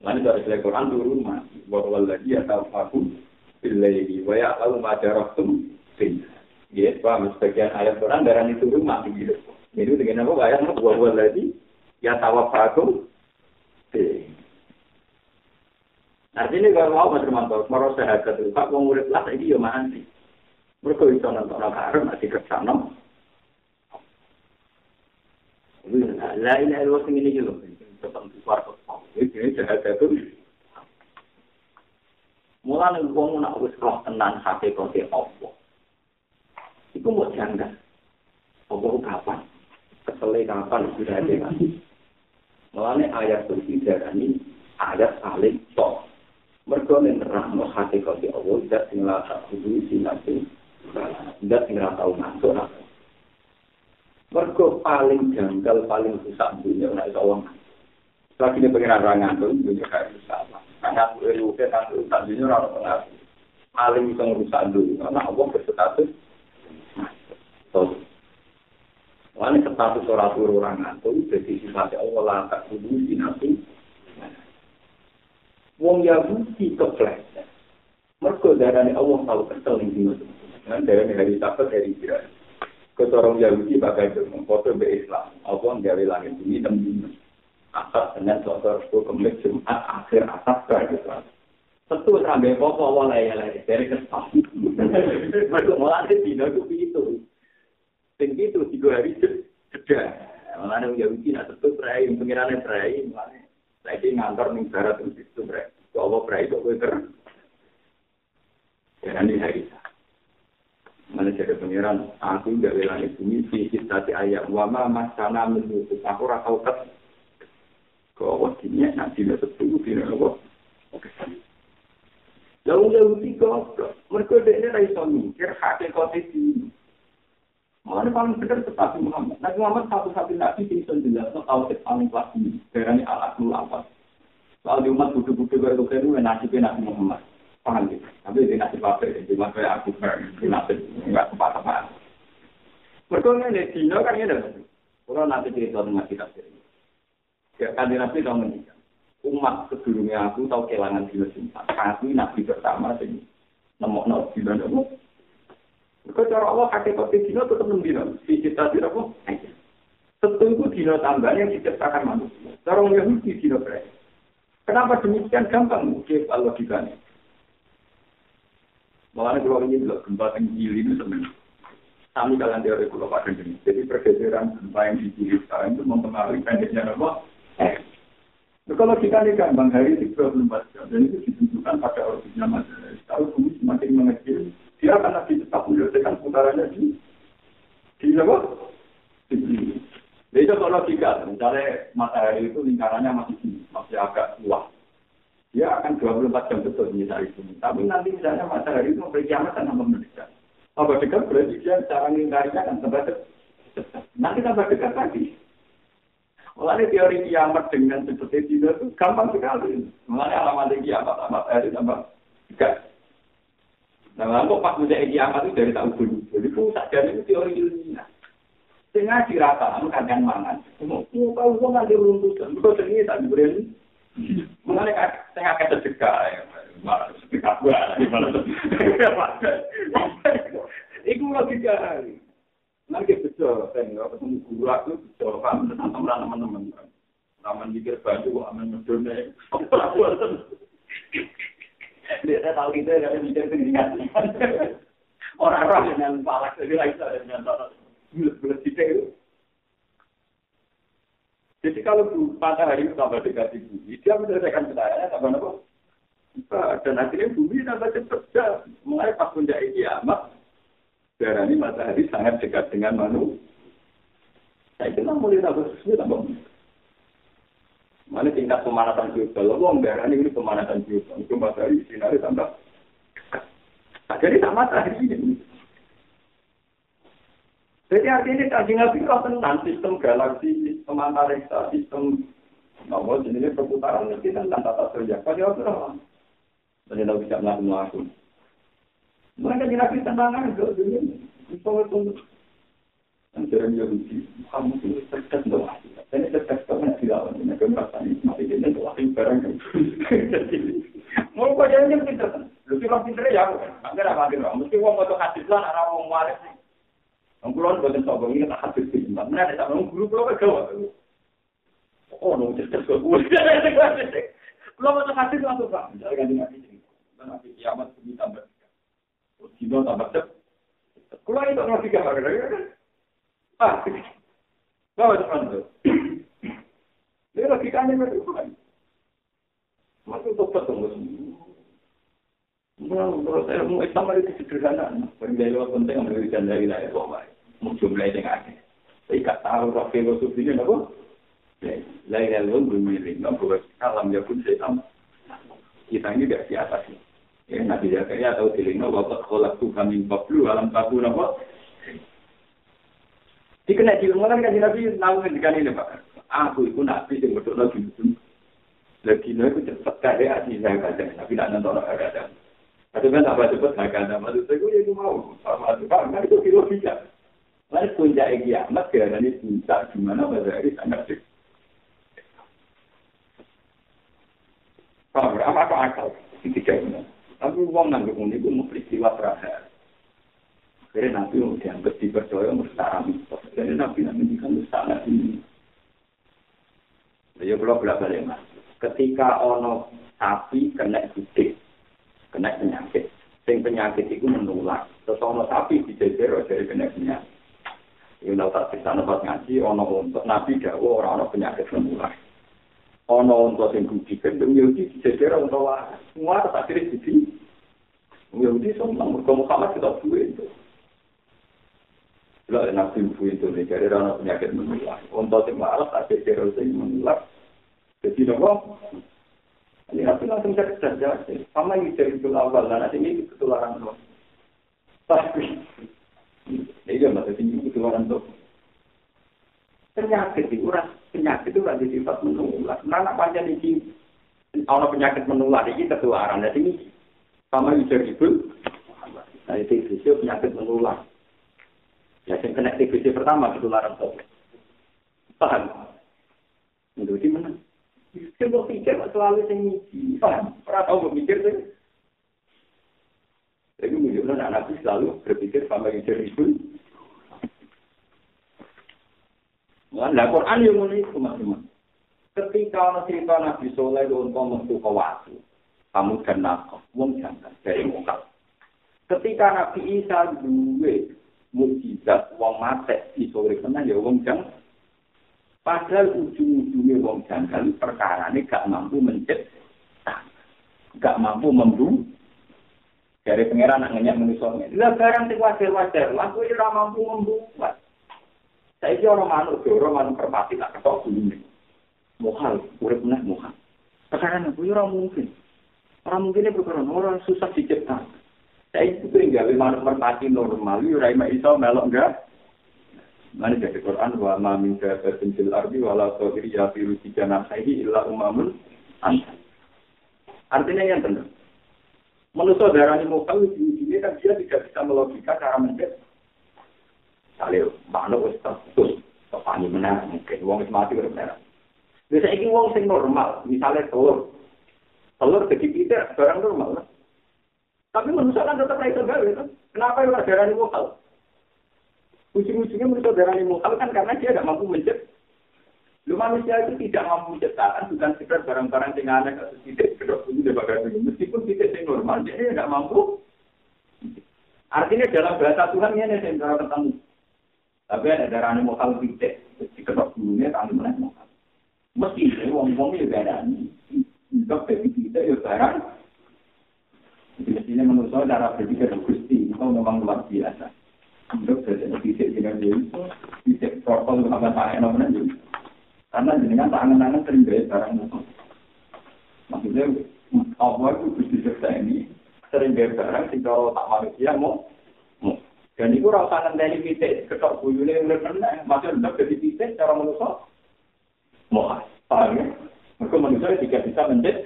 Lalu dari selain Quran turu mak, bahwa lagi ya tahu aku billahi wa ya tahu ma jarahtum bin. Ya, paham sebagian ayat Quran darah itu rumah gitu. Itu dengan apa? Ayat bahwa lagi ya tawafakum Artinya kalau mau mas Romanto, mau sehat itu, Pak mau murid lah ini ya mati. Mereka bisa nonton karena masih kesana. Lah ini adalah sing ini juga, tentang suara Ini sehat itu. Mulai wong nak wis roh tenan hakikate apa. Iku mau janggal. Apa kapan? Kesele kapan sudah ada. Mulane ayat berbicara ini ayat saling tok. mergo ning rahmat hati kosi Allah dat sing la tak kudu sinate dat sing ra tau masuk mergo paling janggal paling susah dunya nek iso wong lagi ning pengen ra ngantuk yo gak bisa ana guru ke kan tak dunya ra pengap paling iso rusak dunya nek Allah berstatus Tos. Wani ora orang-orang ngantuk, jadi sifatnya Allah lantak kudus di nasi. Wong Yahudi kepleset. Mereka darahnya Allah tahu kesel yang dino. Dan darahnya hari sabat dari kira. Kesorong Yahudi bakal foto be Islam. Allah dari langit bumi dan bumi. Asal dengan sosor itu kemudian Jumat akhir atas ke Islam. Tentu sampai pokok awal ya lah dari kesal. Mereka mulai dino itu itu. Tinggi itu tiga hari jeda. Malah Yahudi nak tentu perai, pengirannya perai. Saiki ngantor ning barat ning situ, Bre. Jawa Allah, Bre, kok kowe ter. Ya nanti hari. Mana cerita pengiran, aku gak rela nih bumi sih, tapi ayah wama mas sana menutup aku rasa ukat. Kau awas dinya, nanti dia tertunggu dinya, kau. Oke, sana. Lalu lalu tiga, mereka udah ini raih suami, kira hati kau Makanya paling benar tetap Muhammad. Nabi Muhammad satu-satu nabi yang bisa jelas tahu paling pasti. Berani alat apa. Soal di umat buku-buku baru itu nasibnya Nabi Muhammad. Paham gitu. Tapi di nasib apa ya? Di nasib aku di nasib enggak tepat-tepat. Berikutnya di Dino kan ini Kalau nanti cerita dengan kita sendiri. Ya kan di Nabi tahu menikah. Umat sebelumnya aku tahu kehilangan dino. Aku Nabi pertama sih. Nemok nemok dino nemok. Kau cara Allah hakikat dino tetap nembino. Si cita tidak apa? Tentu dino tambahan yang diciptakan manusia. Cara Yahudi dino berai. Kenapa demikian gampang? Mungkin kalau logikanya. Makanya kalau ini bilang gempa tinggi ini sebenarnya. Kami kalian teori pulau pada ini. Jadi pergeseran gempa yang di sekarang itu mempengaruhi pendeknya apa? Eh. Nah, kalau kita ini gampang hari 34 jam, dan itu ditentukan pada orbitnya matahari. Kalau bumi semakin mengecil, dia akan lagi tetap menyelesaikan putarannya di di apa? Di sini. Jadi kalau logika, misalnya matahari itu lingkarannya masih tinggi, masih agak luas. Dia akan 24 jam betul misalnya itu. Tapi nanti misalnya matahari itu memberi kiamat dan tambah mendekat. Tambah dekat berarti dia cara lingkarannya akan tambah dekat. Nanti tambah dekat lagi. Mulai teori kiamat dengan seperti itu gampang sekali. Mulai alamat kiamat, matahari tambah dekat. Nah, kok pas muda kiamat itu dari tahun dulu. Jadi pusat dan itu teori ilmiah. Sehingga dirata, kadang mangan. Mau tahu kok nanti runtutan. Betul sini tak diberi. Mengenai saya akan tercegah. Malah sedekah gua. Iku logika. Nanti betul, nggak ketemu guru aku, betul, kan, teman-teman, teman-teman. Taman mikir baju, aman medone. Dia tahu kita nggak mikir pendidikan. Orang-orang dengan palak jadi lagi dengan bulat-bulat itu. Jadi kalau matahari tambah dekat di bumi, dia menyelesaikan cahayanya tambah apa? Dan akhirnya bumi tambah cepat. Mulai pas puncak kiamat, darah ini matahari sangat dekat dengan manusia. Saya kira mulai tambah sesuatu tambah Mana tingkat pemanasan global, lo darah ini pemanasan global, itu matahari sinar tambah. Nah, jadi tak matahari ini. Jadi artinya kaji nabi kau tentang sistem galaksi, sistem antariksa, sistem nomor jenis perputaran itu tentang tata surya. Kaji nabi apa? Jadi nabi bisa melakukan aku. Mereka tentang aja dunia. Misalnya tunggu. ancaran Yahudi, kamu itu dekat doa. Ini dekat doa yang tidak ada. Ini kan kata ini, mati ini doa yang barang. Mau kajian yang pinter. Lu sih kan pinter ya. Enggak ada apa-apa. Mesti uang untuk hadis lah, anak orang waris sih. Ngulon buat yang sobong ini, tak hadis sih. Mbak, mana ada sama orang guru, kalau kagawa. Oh, no, cek-cek ke gue. Kalau mau cek hadis langsung, Pak. Jangan ganti ngasih sih. Nanti kiamat, ini tambah. Terus, gimana tambah cek? Kulang itu ngasih gambar, kira-kira. Bawa depan tuh. Dia logikanya kan. Tobat tunggu Menurut saya, Islam itu sederhana. Penting lain Mau yang ada. Saya gak tahu roh apa. Lain yang. Nah, ya pun saya tahu. Kita ini dari atas. Ya, Nabi Zakaria tahu dilino bapak kolak tuh kami bablu alam napa. Dikena di rumah kan Nabi tahu ngendikan ini Pak. Aku itu Nabi yang betul lagi betul. Lagi itu cepat kaya hati saya kata. Nabi nak nonton ada. Tapi kan apa cepat saya kata. Maksud saya ya itu mau. Maksud Pak, itu kilo bisa. Lalu puncak kiamat karena ini puncak gimana bahasa ini sangat sih. Kalau apa akal? Tidak tapi uang nganggep ini itu peristiwa terakhir. Jadi nabi mau dianggap dipercaya mustara mitos. Jadi nabi nabi kan mustara ini. Ya belum balik mas. Ketika ono sapi kena gede, kena penyakit. Sing penyakit itu menular. Terus ono sapi dijejer dari kena penyakit. Ya udah tak bisa nempat ngaji, ono untuk nabi dawa orang ono penyakit menular. Ono untuk sing budi kendung Yahudi dijejer untuk. Semua tetap diri budi. Yahudi senang, mereka Muhammad kita buat itu. Bila nabi itu, nih, jadi orang penyakit menular. Untuk sing waras, tak jejer sing menular. Jadi nopo. Ini nabi langsung cari saja. Sama yang jadi itu awal, dan nanti ini ketularan nopo. Tapi, iya maksudnya ini ketularan nopo. Penyakit itu, penyakit itu ada sifat menular. Nah, anak panjang ini, kalau penyakit menular ini ketularan. Jadi ini sama ujar ibu. Nah, itu penyakit menular. Ya, yang TBC pertama ketularan tuh. Paham? Itu di mana? Saya pikir selalu saya ngisi. Paham? Pernah tahu mikir tuh? Jadi menunjukkan anak nabi selalu berpikir sama ujar ibu. Nah, Quran yang mulai teman-teman. Ketika orang cerita Nabi Soleh untuk metu kawatu, kamu dan nakoh, wong jangan dari muka. Ketika Nabi Isa duwe mukjizat wong mate iso kena ya wong jangan. Padahal ujung-ujungnya wong jangan perkara ini gak mampu mencet, gak mampu membunuh. Dari pangeran nak ngenyak manusia. Lah barang sing wajar-wajar, lah kowe ora mampu membuat. Saiki orang manuk orang manuk permati tak ketok dulu Mohal, urip meneh mohal. Sekarang aku ora mungkin. Orang mungkin ini bukan orang susah dicipta. Saya itu tinggal manuk merpati normal, ora iso melok enggak. Mana jadi Quran wa ma min dabatin fil ardi wala tawiri ya firu tiga nafsihi illa umamun. Artinya yang benar. Manusia darah ini mau tahu di sini kan dia tidak bisa melogika cara mencet. Kalau manuk wis terus, tepani menang mungkin uang mati udah menang. Biasa ini uang sing normal, misalnya telur, telur jadi tidak barang normal. Tapi manusia kan tetap itu gawe kan. Kenapa yang darah ini mokal? Ujung-ujungnya manusia darah ini mokal kan karena dia tidak mampu mencet. Lu manusia itu tidak mampu menciptakan bukan sekedar barang-barang yang aneh atau tidak kedok ini dan Meskipun tidak yang normal, dia tidak mampu. Artinya dalam bahasa Tuhan ini yang cara ketemu. Tapi ada darah ini mokal tidak. Di kedok bulunya kami menang mokal. Meski ini wong-wong ya ini. Untuk kita ya barang. Mestinya menurut saya cara berpikir gusti itu memang luar biasa. Untuk jadi bisa dengan dia bisa protokol apa saya namanya juga. Karena dengan tangan-tangan sering gaya barang musuh. Maksudnya Allah itu gusti serta ini sering gaya barang kalau tak manusia mau dan itu rasa nanti pitik ketok buyune mulai pernah masih untuk jadi pitik cara manusia mau paham ya? Mereka manusia tidak bisa menjadi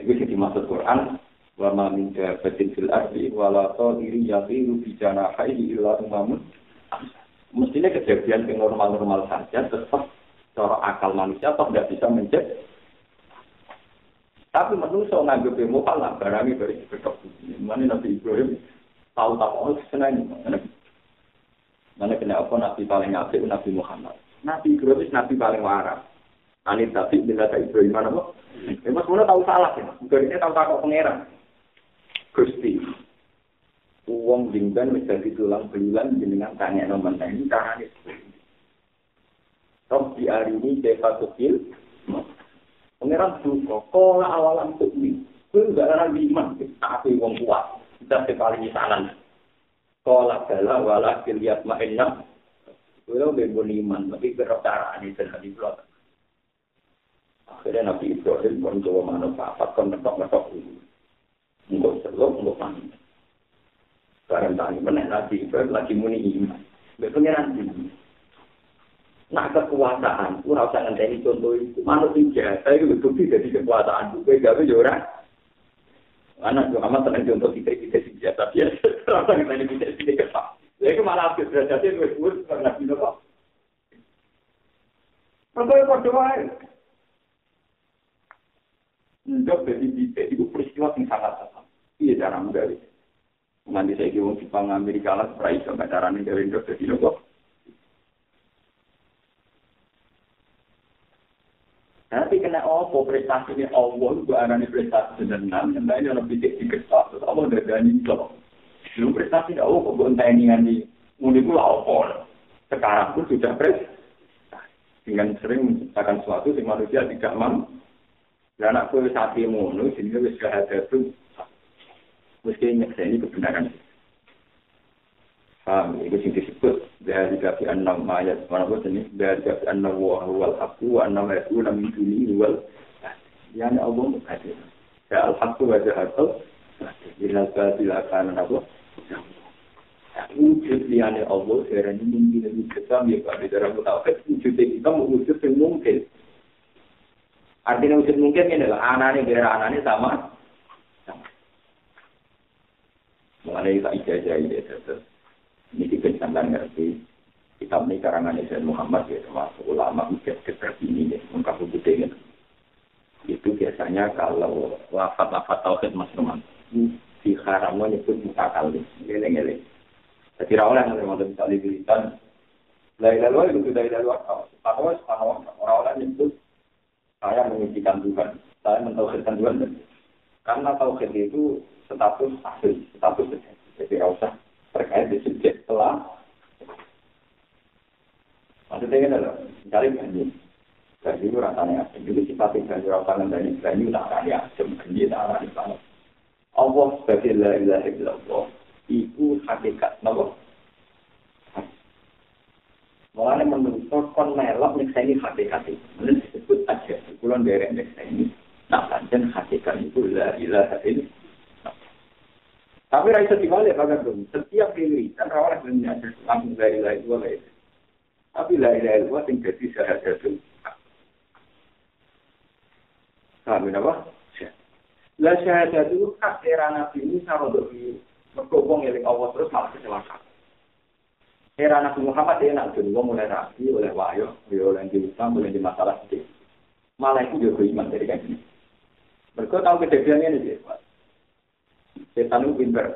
Itu jadi maksud Quran. Wa ma min dabatin fil ardi wa la tadiri yatiru bi janahihi illa umamun. Mestinya kejadian yang normal-normal saja tetap cara akal manusia tetap tidak bisa menjadi. Tapi manusia nganggep ilmu kalah barangnya dari kedok. Mana Nabi Ibrahim tahu-tahu oh senang Mana kena apa Nabi paling apik Nabi Muhammad. Nabi Ibrahim Nabi paling waras. Anit tapi bila tak Ibrahim mana kok? Ya mas mulai tahu salah ya. Ini tahu takut pangeran. Gusti. Uang dingban menjadi tulang dengan tanya nomor ini caranya. Tok di hari ini Deva Tukil. Pangeran juga. Kau awalan untuk ini. Kau tidak ada iman. Tapi uang kuat. Kita sekali. Kau lah bala wala kiliat ma'inna. Kau bebo iman. Tapi berapa cara ini belakang. Akhirnya Nabi Ibrahim pun coba mana papat, kon netok-netok dulu. Enggak selok, enggak panik. Sekarang tadi mana Nabi Ibrahim lagi muni iman. Berpengiran ini. Nah kekuasaan, aku rasa ngenteni contoh itu. Manusia, saya itu bukti dari kekuasaan. Gue gak bisa orang. Anak tuh amat tenang contoh kita kita sih tapi ya ngenteni kita sih kepak. Jadi malah habis derajatnya gue sebut karena bino kok. Kau coba? Enggak jadi bisa itu peristiwa yang sangat sangat. Iya cara dari. Nanti saya kira Jepang Amerika lah, seperti itu, cara ini dari Indonesia kok. Tapi kena opo prestasi ini Allah itu anane prestasi senenang, yang lain yang lebih tinggi kertas, terus Allah dari dani itu. Belum prestasi Allah kok gue enteni ngani, muni itu opo. Sekarang pun sudah prestasi. Dengan sering menciptakan sesuatu yang manusia tidak mampu. Dan aku saat ini ngono, bisa ada itu, mesti nyekseni kebenaran. Paham, itu sing disebut dari kafi enam ayat mana pun ini dari kafi wah wal aku ayat itu enam ini wal yang Allah menghadir. Ya al haqqu wa jahatul bila bila kana apa? Wujud liane Allah sekarang ini mungkin kita ya Pak. Di dalam tauhid wujud kita wujud yang mungkin artinya wujud mungkin ini adalah anaknya biar anaknya sama. Mengenai tak ijazah ini ini dikencangan ngerti. Kitab ini karangan Islam Muhammad ya termasuk ulama ujian seperti ini ya, ungkap ini. Itu biasanya kalau lafat-lafat tauhid mas teman di haramnya nyebut muka kali, geleng-geleng. Jadi rawol yang ada misalnya wiridan, dari lalu itu atau atau orang-orang nyebut saya mengujikan Tuhan, saya mentauhidkan Tuhan. Karena tauhid itu status asli, status jadi usah terkait di subjek setelah maksudnya ini adalah mencari ganji ganji itu rasanya asing juga sifatnya ganji rasanya dari ganji tak ada asing ganji tak ada di Allah sebagai la ilaha illallah itu hakikat nama Mulanya menurut kon melok saya ini hakikat itu, disebut aja, pulang dari saya ini. Nah, dan hakikat itu la ilaha illallah. Tapi raisa dibalik kagak dong. Setiap dan rawat dunia langsung dari lain dua lain. Tapi lain lain dua tinggal jadi syahadat itu. Kami apa? Lah syahadat itu hak era Nabi Musa untuk di berkobong yang Allah terus malah kecelakaan. Era Nabi Muhammad dia nak dulu mulai rapi oleh wahyu, oleh di Islam, oleh di masalah sedih. Malah itu juga iman dari kan. Mereka tahu kejadiannya ini dia, setan itu pinter.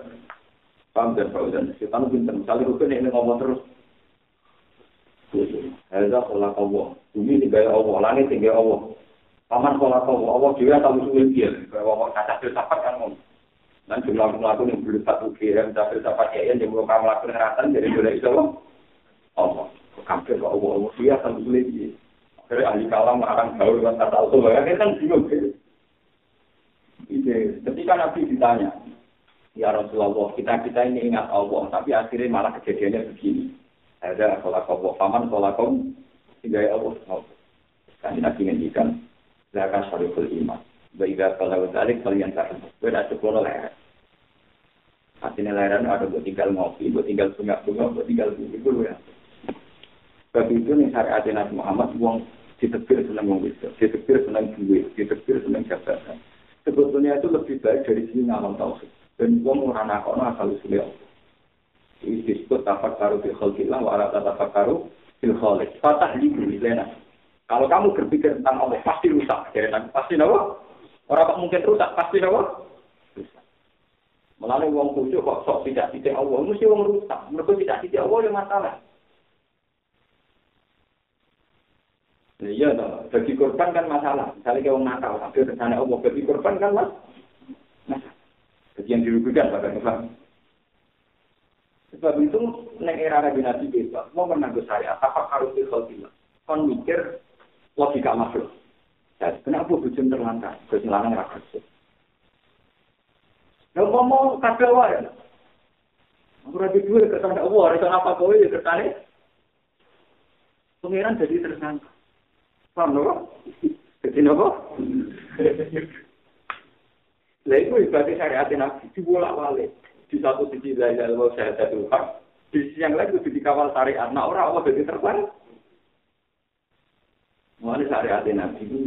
Paham dan dan setan itu pinter. Misalnya rukun ini ngomong terus. Heza sholat Allah. Bumi tinggal Allah. Langit tinggal Allah. Paman sholat Allah. Allah juga tahu sulit dia. Kalau kata filsafat kan ngomong. Dan jumlah melakukan yang belum satu kira, tapi filsafat ya yang belum kamu lakukan ratan, jadi boleh itu Allah. Kampir kok Allah. Allah dia tahu sulit dia. Akhirnya ahli kalam akan gaul dengan kata Allah. Kan bingung. Ketika Nabi ditanya, Ya Rasulullah, kita-kita ini ingat Allah, tapi akhirnya malah kejadiannya begini. Ada sholat Allah, paman sholat hingga ya Allah. Kami nabi ngendikan, Zakat syariful iman. Baiklah kalau balik kalian tak beda sepuluh leher. Artinya ada buat tinggal ngopi, buat tinggal sungai bunga, buat tinggal bumi ya. Sebab itu nih syariat Nabi Muhammad, uang ditebir senang wong bisa, ditebir senang duit, ditebir senang jabatan. Sebetulnya itu lebih baik dari sini ngamal tauhid. Dan wong ora nakono asal usule Allah. Ini disebut tafakkaru fil khalqillah wa ala tafakkaru fil khaliq. Fatah di lena. Kalau kamu berpikir tentang Allah pasti rusak. Jadi pasti nawa. Orang tak mungkin rusak pasti nawa. Melalui wong khusyuk kok sok tidak tidak Allah, mesti wong rusak. Mereka tidak tidak Allah yang masalah. Iya, toh. bagi korban kan masalah. Misalnya kayak orang nakal, tapi rencana Allah bagi korban kan mas. masalah. Jadi yang dirugikan pada Islam. Sebab itu, neng era Nabi Nabi bebas, mau menanggung saya, apa harus dikhawatirkan? Kon mikir logika makhluk. Ya, kenapa bujum terlantar? Bujum lanang rakyat. Kalau ngomong kabel wae. Aku rapi dua kesan Allah, ada apa kau ya ketane? Pengiran jadi tersangka. Paham loh? Jadi nopo? Lah itu ibadah syariat nabi dibolak balik. Di satu sisi la ilaha illallah syahadat Tuhan. Di sisi yang lain itu dikawal syariat. Nah orang Allah jadi terbang. Mulai syariat nabi itu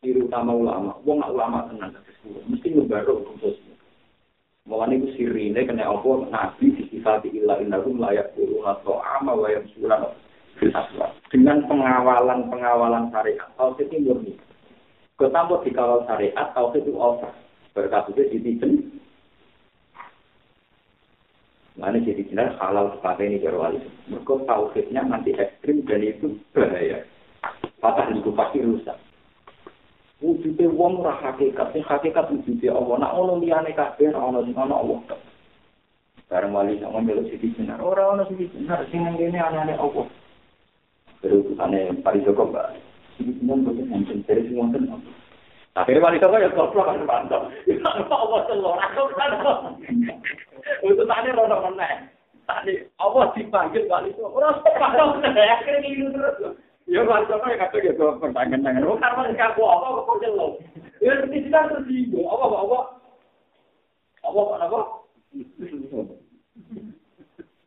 ciri utama ulama. Wong ulama tenang mesti ngebaru khusus. Mulane iku sirine kena apa nabi disifati illa innahum layak guru atau wa yamsulan dengan pengawalan-pengawalan syariat. Tauhid itu murni. Ketambah dikawal syariat, tauhid itu over. Berkasutnya dititen. Mana jadi jelas halal sepakai ini jarwali. Mereka tauhidnya nanti ekstrim dan itu bahaya. Patah itu pasti rusak. wujudnya wong ora hakikat sing hakikat wujudnya Allah nak ono liyane kabeh ora ono sing ono Allah bareng wali sama melu sisi benar ora ono sisi benar sing nang kene anane Allah Terusane Pari Joko Mbak. Ini semua bukan yang penting. semua itu Akhirnya Pari Joko ya kalau kan bantok. Apa Allah selor? Aku kan. Untuk tadi rono meneh. Tadi Allah dipanggil Pari Joko. Orang sepatu. Akhirnya gitu terus. Ya Pak Joko ya kata gitu. Pertanyaan dengan. Oh karena ini kaku. Apa kok selor? Ya ini sudah tersinggung. Apa apa apa. Apa apa apa.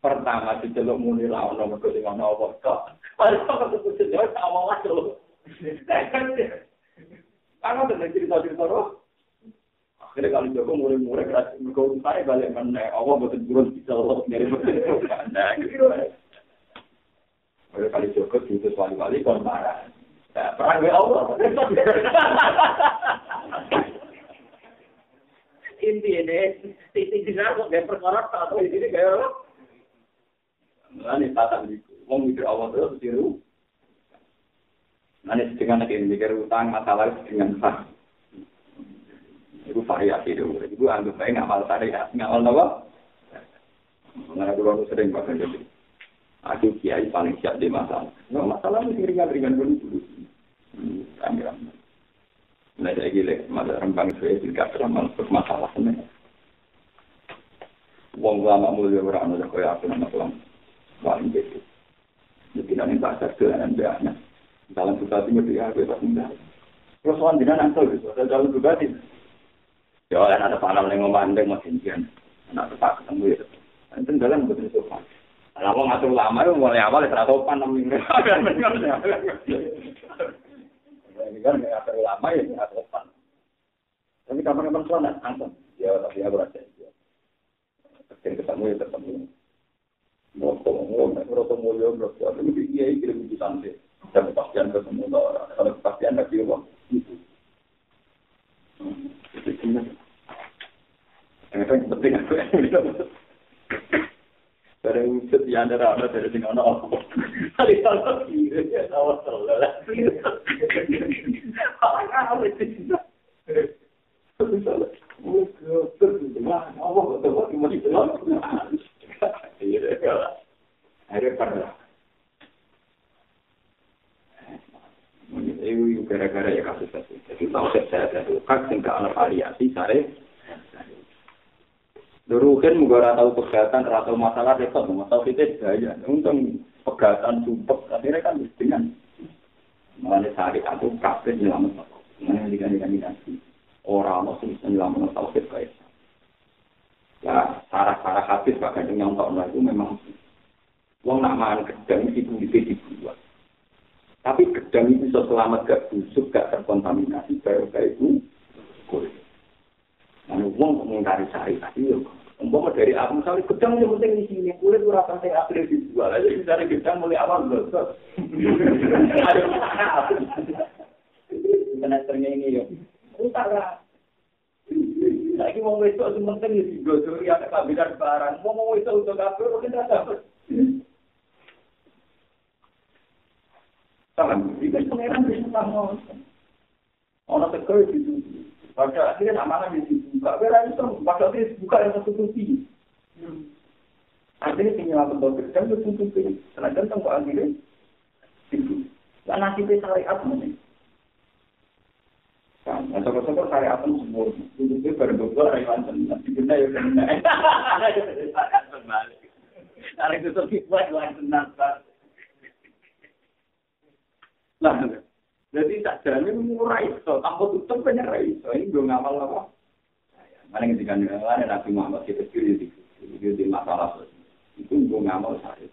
Pertama diceluk muni lah ono mergo sing ono apa kok. Padahal kudu jelo sama wae lho. Karena ada cerita-cerita roh. Akhirnya kalau Joko mulai-mulai keras, mereka saya balik mana, Allah betul burung bisa lolos dari Nah, gitu. Kali Joko diutus wali-wali kon marah. Nah, perang Allah. Inti ini, titik kok gak perkara atau ini kayak Ini tata itu. Mau mikir Allah terus tiru. Nanti dengan lagi mikir utang masalah dengan sah. Itu variasi itu. Itu anggap baik ngamal syariat. Ngamal apa? Mengenai dulu sering pakai jadi. Aku kiai paling siap di masalah. No, masalah mesti ringan-ringan dulu dulu. Kamiran. Nah, saya gile, masa rembang saya juga terlalu masalah ini. Wong lama mulia orang ada kaya aku nama tulang paling begitu. Jadi nanti bahasa kelan biarnya. Dalam suka tinggal dia bebas muda. Terus gitu, ada dalam sih. Ya, ada panel yang ngomandeng masih jian. Anak tetap ketemu ya. Itu dalam betul sopan. Lah wong ngatur ulama itu mulai awal ya sopan enam minggu. Ini kan ngatur ulama ya sopan. Tapi kapan-kapan sholat langsung. Ya tapi aku rasa ya. Ketemu ya ketemu. Ngomong, mau rasa mulia, berarti itu dia kirim itu santai. Dan kepastian ketemu orang. Kalau kepastian nggak dia uang. Itu. Yang penting aku dari wujud yang ada rana dari sing ana apa kali kalau kiri ya tahu salah apa itu Iya, kalah. Akhirnya pernah. Ini gara-gara ya kasus tadi. Jadi tahu saya saya ada tukang sehingga alam aliasi sare. Duruhin juga ratau pegatan, ratau masalah repot. Masalah kita daya. Untung pegatan sumpah. Akhirnya kan dengan Mulanya sehari itu kafir nyelamat. Mulanya dikandikan dikandikan. Orang-orang sehari nyelamat. Tahu saya Ya, sarah-sarah habis pak kadang yang tahu itu memang Wong nak makan gedang itu bisa dibuat. Tapi gedang itu bisa selamat gak busuk, gak terkontaminasi, baru kayak itu kulit. Anu wong mengingkari syariat itu. Umpama dari aku misalnya gedang yang penting di sini kulit ora penting akhirnya dijual aja misalnya gedang mulai awal lho. Ada apa? Ini yo. Utara. Lagi wong wedok sing penting ya digodori ya tak barang. Wong wong wedok untuk kafir mungkin tak dapat. Salam, itu pengeran bisa bangun. Ono teko iki. Pada akhirnya amanah mesti dibuka. Kira itu pada akhirnya dibuka yang satu kunci. Artinya tinggal tembok kerja itu tutupi. Karena kan tembok akhirnya itu. Karena kita saling apa nih? Kan, sokor-sokor syariat itu semua. Tutupnya baru berdua rayuan tenang. Dibenda ya kena. Ada tutup kipas, rayuan tenang. Nah, Jadi tak jalan murah itu, tanpa tutup banyak itu. Ini gue ngamal apa? Mana ketika ada Nabi Muhammad kita kiri di masalah itu ngamal saya.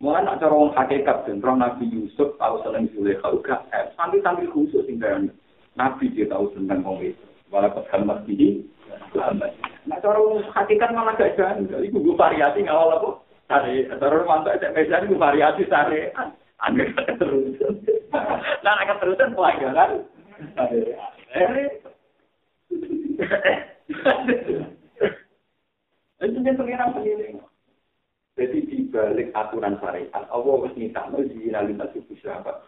Mulai nak cara orang hakikat dan Nabi Yusuf tahu selain Zulekha juga, eh, sambil sambil khusus hingga Nabi dia tahu tentang orang itu. Walaupun kalimat ini, nah cara hakikat malah gak jalan. Itu gue variasi ngawal apa? Sare, cara mantap SMP gue variasi sare. Aneh keterusan. Nah, keterusan pelajaran. Itu yang pengiran sendiri. Jadi di balik aturan syariat, Allah harus minta zina lima suku sahabat.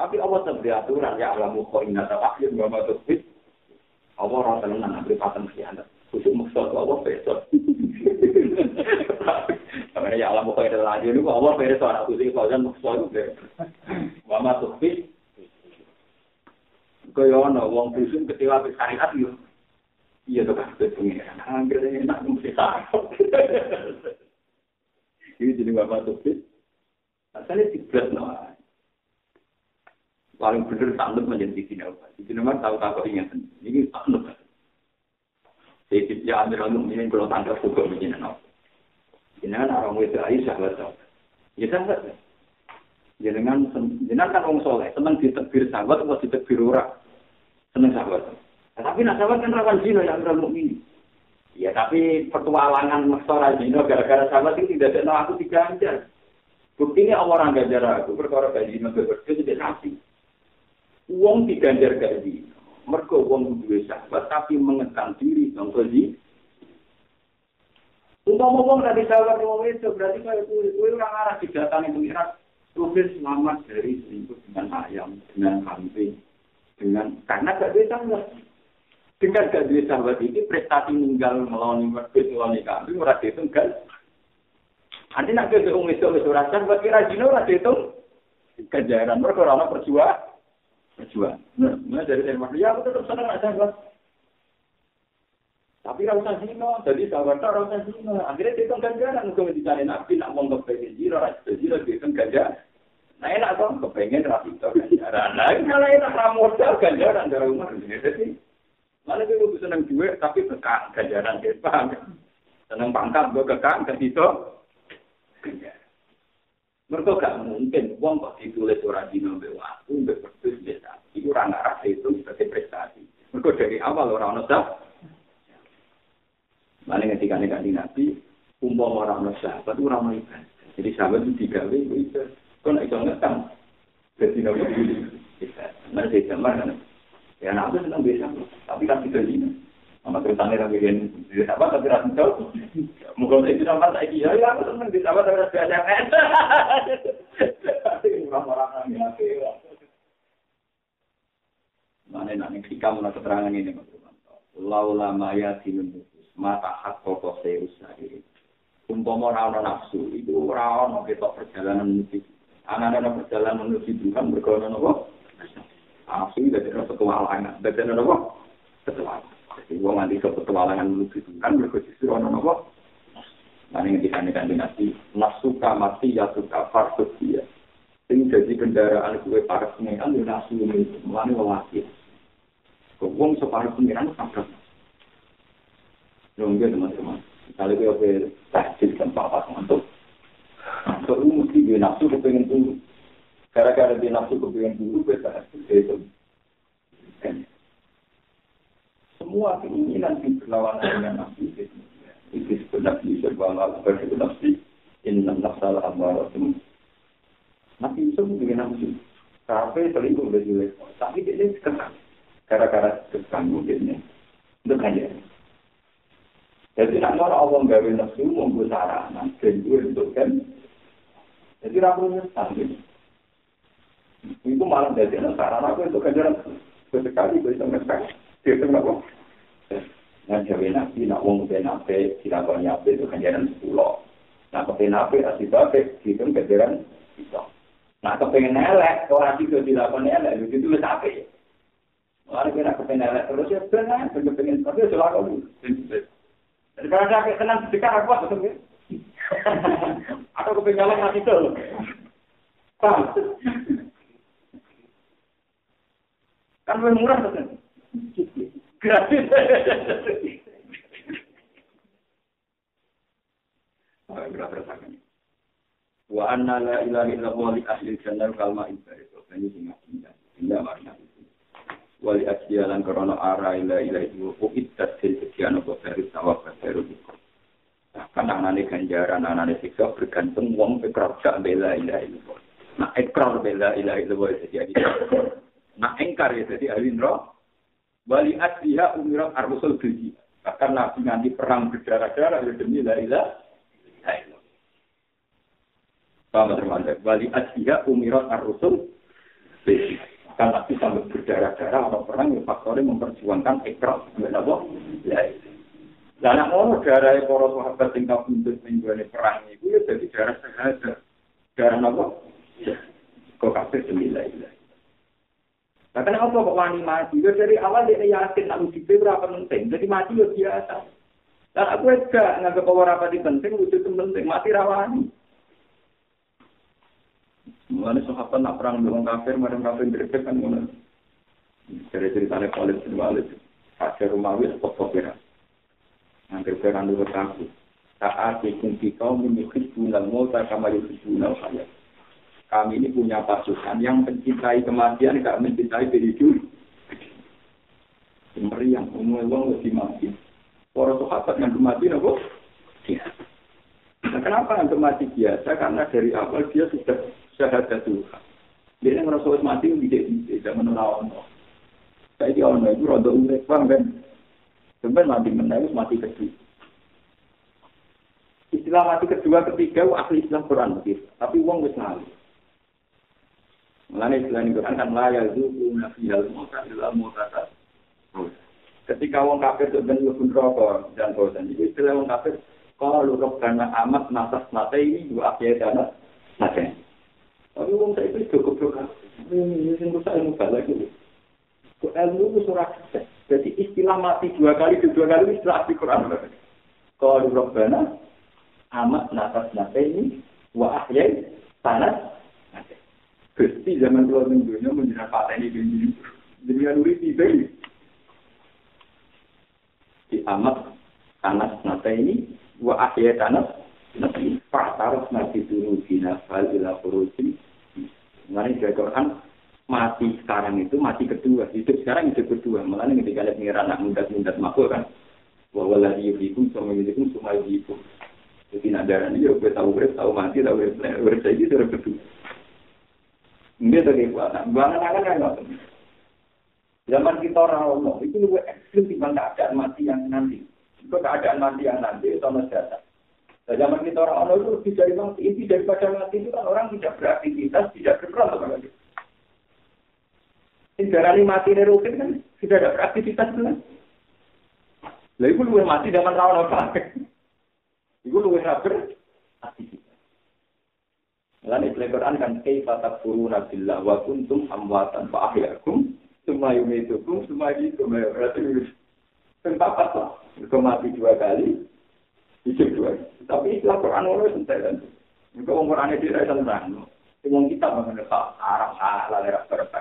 Tapi Allah seberi aturan, ya alamu kok ingat akhir, mama tuh Allah orang tenang, ambil paten khianat. Khusus maksud Allah besok. Karena ya Allah pokoknya ada lagi ini Allah beda soal aku sih kalau maksud itu Mama tuh Kaya ana wong dusun kecewa wis syariat yo. Iya to kan pengiran. Angger enak mesti takut. Ini jadi bapak topik. Asalnya no. Paling bener takut menjadi di sini apa? Di sini tahu tahu ingat. Ini takut. Jadi ya ambil orang ini kalau tangkap juga no. Ini kan orang itu Aisyah betul. Ya sahabat. Jenengan jenengan kan orang soleh, senang ditebir sahabat atau ditebir orang. Senang sahabat. Nah, tapi nak sahabat kan rawan zina yang orang mukmin. Ya tapi petualangan masalah zina gara-gara sahabat itu tidak ada aku diganjar. Buktinya orang ganjar aku perkara gaji zina berbeda tidak. Uang diganjar gaji. Mereka uang dua sahabat tapi mengekang diri dong gaji. Untuk ngomong dari sahabat yang itu berarti kalau itu orang arah didatangi pengirat Rufin selamat dari selingkuh dengan ayam, dengan kambing, dengan karena gak bisa sahabat. Dengan gak sahabat ini prestasi meninggal melawan merpit melawan kambing ora dihitung kan? Nanti nak ke orang itu itu rasa bagi rajin ora dihitung kejaran mereka orang perjuang perjuang. Nah, dari saya ya aku tetap senang ada sahabat. Tapi rasa zino, jadi sahabat tak rasa zino. Akhirnya dia kan ganjaran, mungkin dicari nabi, nak mau kepengen zino, rasa zino, dia kan ganjaran. Nah enak dong, kepengen rapi itu ganjaran. Nah kalau enak ramodal ganjaran dari ini. Jadi, mana gue lebih seneng duit, tapi kekang ganjaran, dia paham. Seneng pangkat, gue kekang, ke situ. Mereka gak mungkin, uang kok ditulis orang zino, waktu, berperdus, biasa. Itu orang arah itu sebagai prestasi. Mereka dari awal orang nusah, Mana ketika nih kan nabi, umpam orang no sahabat ramai ibadah. Jadi sahabat itu digawe itu jangan ngetang. Jadi nabi itu Mana jamar kan. Ya nabi senang biasa. Tapi kan kita ini. Sama ceritanya lagi yang sahabat tapi rasa tahu. Mungkin saya tidak masa lagi. Ya aku senang di sahabat tapi biasa kan. Orang-orang yang Mana nak nih hikam keterangan ini. Laula maya dinun mata hak koko seus sahiri. Umpama ora nafsu, itu ora ana perjalanan menuju. Ana ana perjalanan menuju Tuhan berkono nopo? Nafsu itu dari petualangan, dari nopo? Petualangan. Jadi wong nanti ke petualangan menuju Tuhan berkono justru ana ini ketika ini kan dinasti, nafsu mati ya suka farsus dia. Ini jadi kendaraan gue para pengiran, ya nafsu ini, mulai lelaki. Wong separuh pengiran, sampai Nunggu teman-teman. Misalnya gue oke tahjid kan papa untuk untuk mesti dia nafsu kepengen dulu. Gara-gara dia nafsu kepengen dulu, tahjid itu. Semua keinginan di berlawanan dengan nafsu itu. Itu sebenarnya bisa bangga sebagai nafsu. Inna nafsal amaratum. Nabi Yusuf dengan nafsu. Sampai selingkuh jelek. Tapi dia sekarang. gara-gara sesam mungkinnya. Itu kaya. Jadi tak ada Allah gawe nafsu munggu sarana. Dan itu kan. Jadi rambut nyesam. Itu malah dadi sarana aku itu kan jalan. Sesekali gue bisa ngesam. Dia itu kenapa? Nah, jawi nabi, nak wong ke nabi, tidak ape nyabi itu kan jalan sepuluh. Nah, kepe nabi, asli babi, itu kan jalan. Nah, kepengen elek, kalau nanti dilakoni elek, itu lebih Lalu kita kepengen elek terus ya benar, kepengen tapi selalu Daripada saya senang sedekah aku apa tuh? Atau kepengalan mati itu. Paham? Kan lebih murah kan? Gratis. Wa anna la ilaha illallah li ahli jannah kalma ibadah. Ini sing ngajinya. Ini makna itu. Wali asyalan karena arah ila ila itu uitat dari sekian apa dari sawah baru itu. Kan anak ganjaran, anak siksa bergantung wong ikrar gak bela ila illallah. Nah ikrar bela ila illallah jadi Nah engkar ya jadi ahli neraka. Wali asliha umirat ar-rusul bil Bahkan Nabi nanti perang berdarah-darah ya demi la ilaha illallah. Paham teman-teman? Wali asliha umirat ar-rusul bil Kan Nabi sampai berdarah-darah atau perang yang faktornya memperjuangkan ikrar. Kenapa? Ya Dan anak orang darah para sahabat yang kabundut mingguan perang itu ya jadi darah sehat. Darah apa? Ya. Kok kafir sembilan ilah. Nah, kenapa kok wani mati? Ya dari awal dia yakin nak uji berapa penting. Jadi mati ya biasa. Dan aku juga nggak bahwa apa penting, wujud penting. Mati rawani. Mulanya sahabat nak perang dengan kafir, mereka kafir greget kan mana? Dari ceritanya Khalid bin Walid, Hajar Rumawi, pokok kira. Hampir perang dulu takut. Saat ikut kita menyukit bulan mau tak kama yukit bulan hayat. Kami ini punya pasukan yang mencintai kematian, gak mencintai kehidupan. Meriang, umumnya wong lebih mati. Para sahabat yang mati, apa? Iya. Nah, kenapa yang mati biasa? Karena dari awal dia sudah syahadat Tuhan. Dia yang merasa mati, tidak tidak menolak Saya di orang itu rada unik, bang kan? Sebenarnya mati menangis, mati kedua. Istilah mati kedua, ketiga, ahli Islam Quran. Tapi uang wis ngalir. Mulane istilah Quran kan la ya zuku nafiyal mauta illa mautata. Ketika wong kafir itu ben mlebu neraka dan bosan itu istilah wong kafir kalau lu karena amat nasas nate ini dua akhir dana nate. Tapi wong saya itu cukup cukup. Ini sing rusak ilmu balik itu. Ilmu itu surat Jadi istilah mati dua kali dua kali istilah di Quran. Kalau Rabbana amat nasas nate ini wa ahyai tanah Gusti zaman tua dunia menjelaskan paten ini begini. Jadi kan urip tiba ini. Di amat tanah nata ini, wa akhir tanah nanti faktaros nanti dulu di nafal ila furusin. Mengenai dari Quran mati sekarang itu mati kedua, hidup sekarang hidup kedua. Malah ketika lihat pengiran anak muda-muda makhluk kan, bahwa lagi yubikum sama yubikum semua yubikum. Jadi nak darah ini, ya gue tahu gue tahu mati, tahu gue urip saya itu kedua. Ini tadi buatan. Buatan akan kan nggak Zaman kita orang itu lebih ekstrim dibanding keadaan mati yang nanti. Itu keadaan mati yang nanti, itu masih datang. Nah, zaman kita orang Allah itu lebih dari mati. Inti daripada mati itu kan orang tidak beraktivitas, tidak berperan. lagi. Ini mati dari rutin kan, tidak ada beraktivitas kan. Lah itu lebih mati zaman rawon apa? Itu lebih beraktivitas. Lan itu Quran kan kaifa takfuruna billah wa kuntum amwatan fa ahyakum summa yumitukum summa yuhyikum berarti tempat apa? Itu mati dua kali, hidup dua. Tapi istilah Quran itu. Itu orang Quran itu tidak senang. Yang kita mengenai arah salah daerah berapa.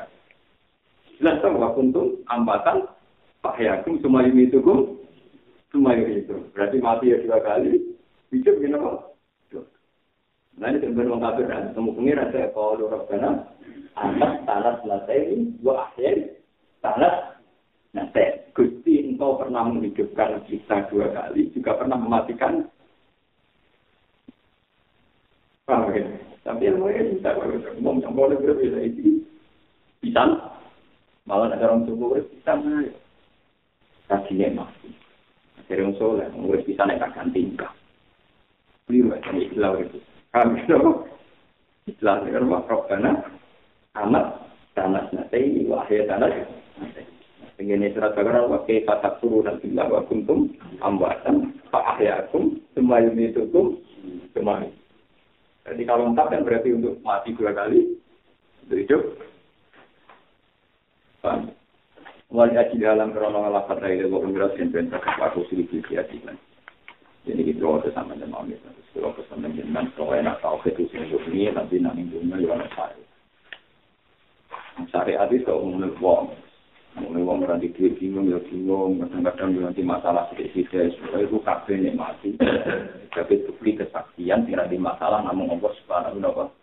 Jelas tahu kuntum ambatan ahyakum summa yumitukum summa yuhyikum. Berarti mati ya dua kali, hidup gimana? Nah ini sebenarnya orang kafir kan, temu pengiran saya kalau Rabbana anak tanah ini dua akhir tanah nate. Gusti engkau pernah menghidupkan kita dua kali, juga pernah mematikan. Paham ya? Tapi ilmu ini bisa ngomong yang boleh berbeda itu bisa. Malah ada orang tua bisa nggak? Kasihnya masih. Dari orang soleh, orang bisa naik ganti tingkah. Beliau aja istilah itu. Kami itu Islam itu Rabbana amat tanah nate wahya tanah Begini surat Al-Baqarah wa kaifa takfuruna billahi wa kuntum amwatan fa ahyaakum tsumma yumitukum tsumma Jadi kalau empat kan berarti untuk mati dua kali untuk hidup. Paham? Wali aji dalam kerana ngelafat dari Allah Umrah Sinten Takut Aku Sili Bilki Ajilan. Jadi kita waktu sama dengan Amin. Kalau pesan dengan kalau enak tahu itu sih ini tapi nanti dunia ya ada saya. Syariat itu umum wong. Mulai wong ora di bingung ya bingung, kadang-kadang nanti masalah sedikit-sedikit, supaya itu kabeh mati. Tapi bukti kesaksian tidak di masalah namun Allah Subhanahu wa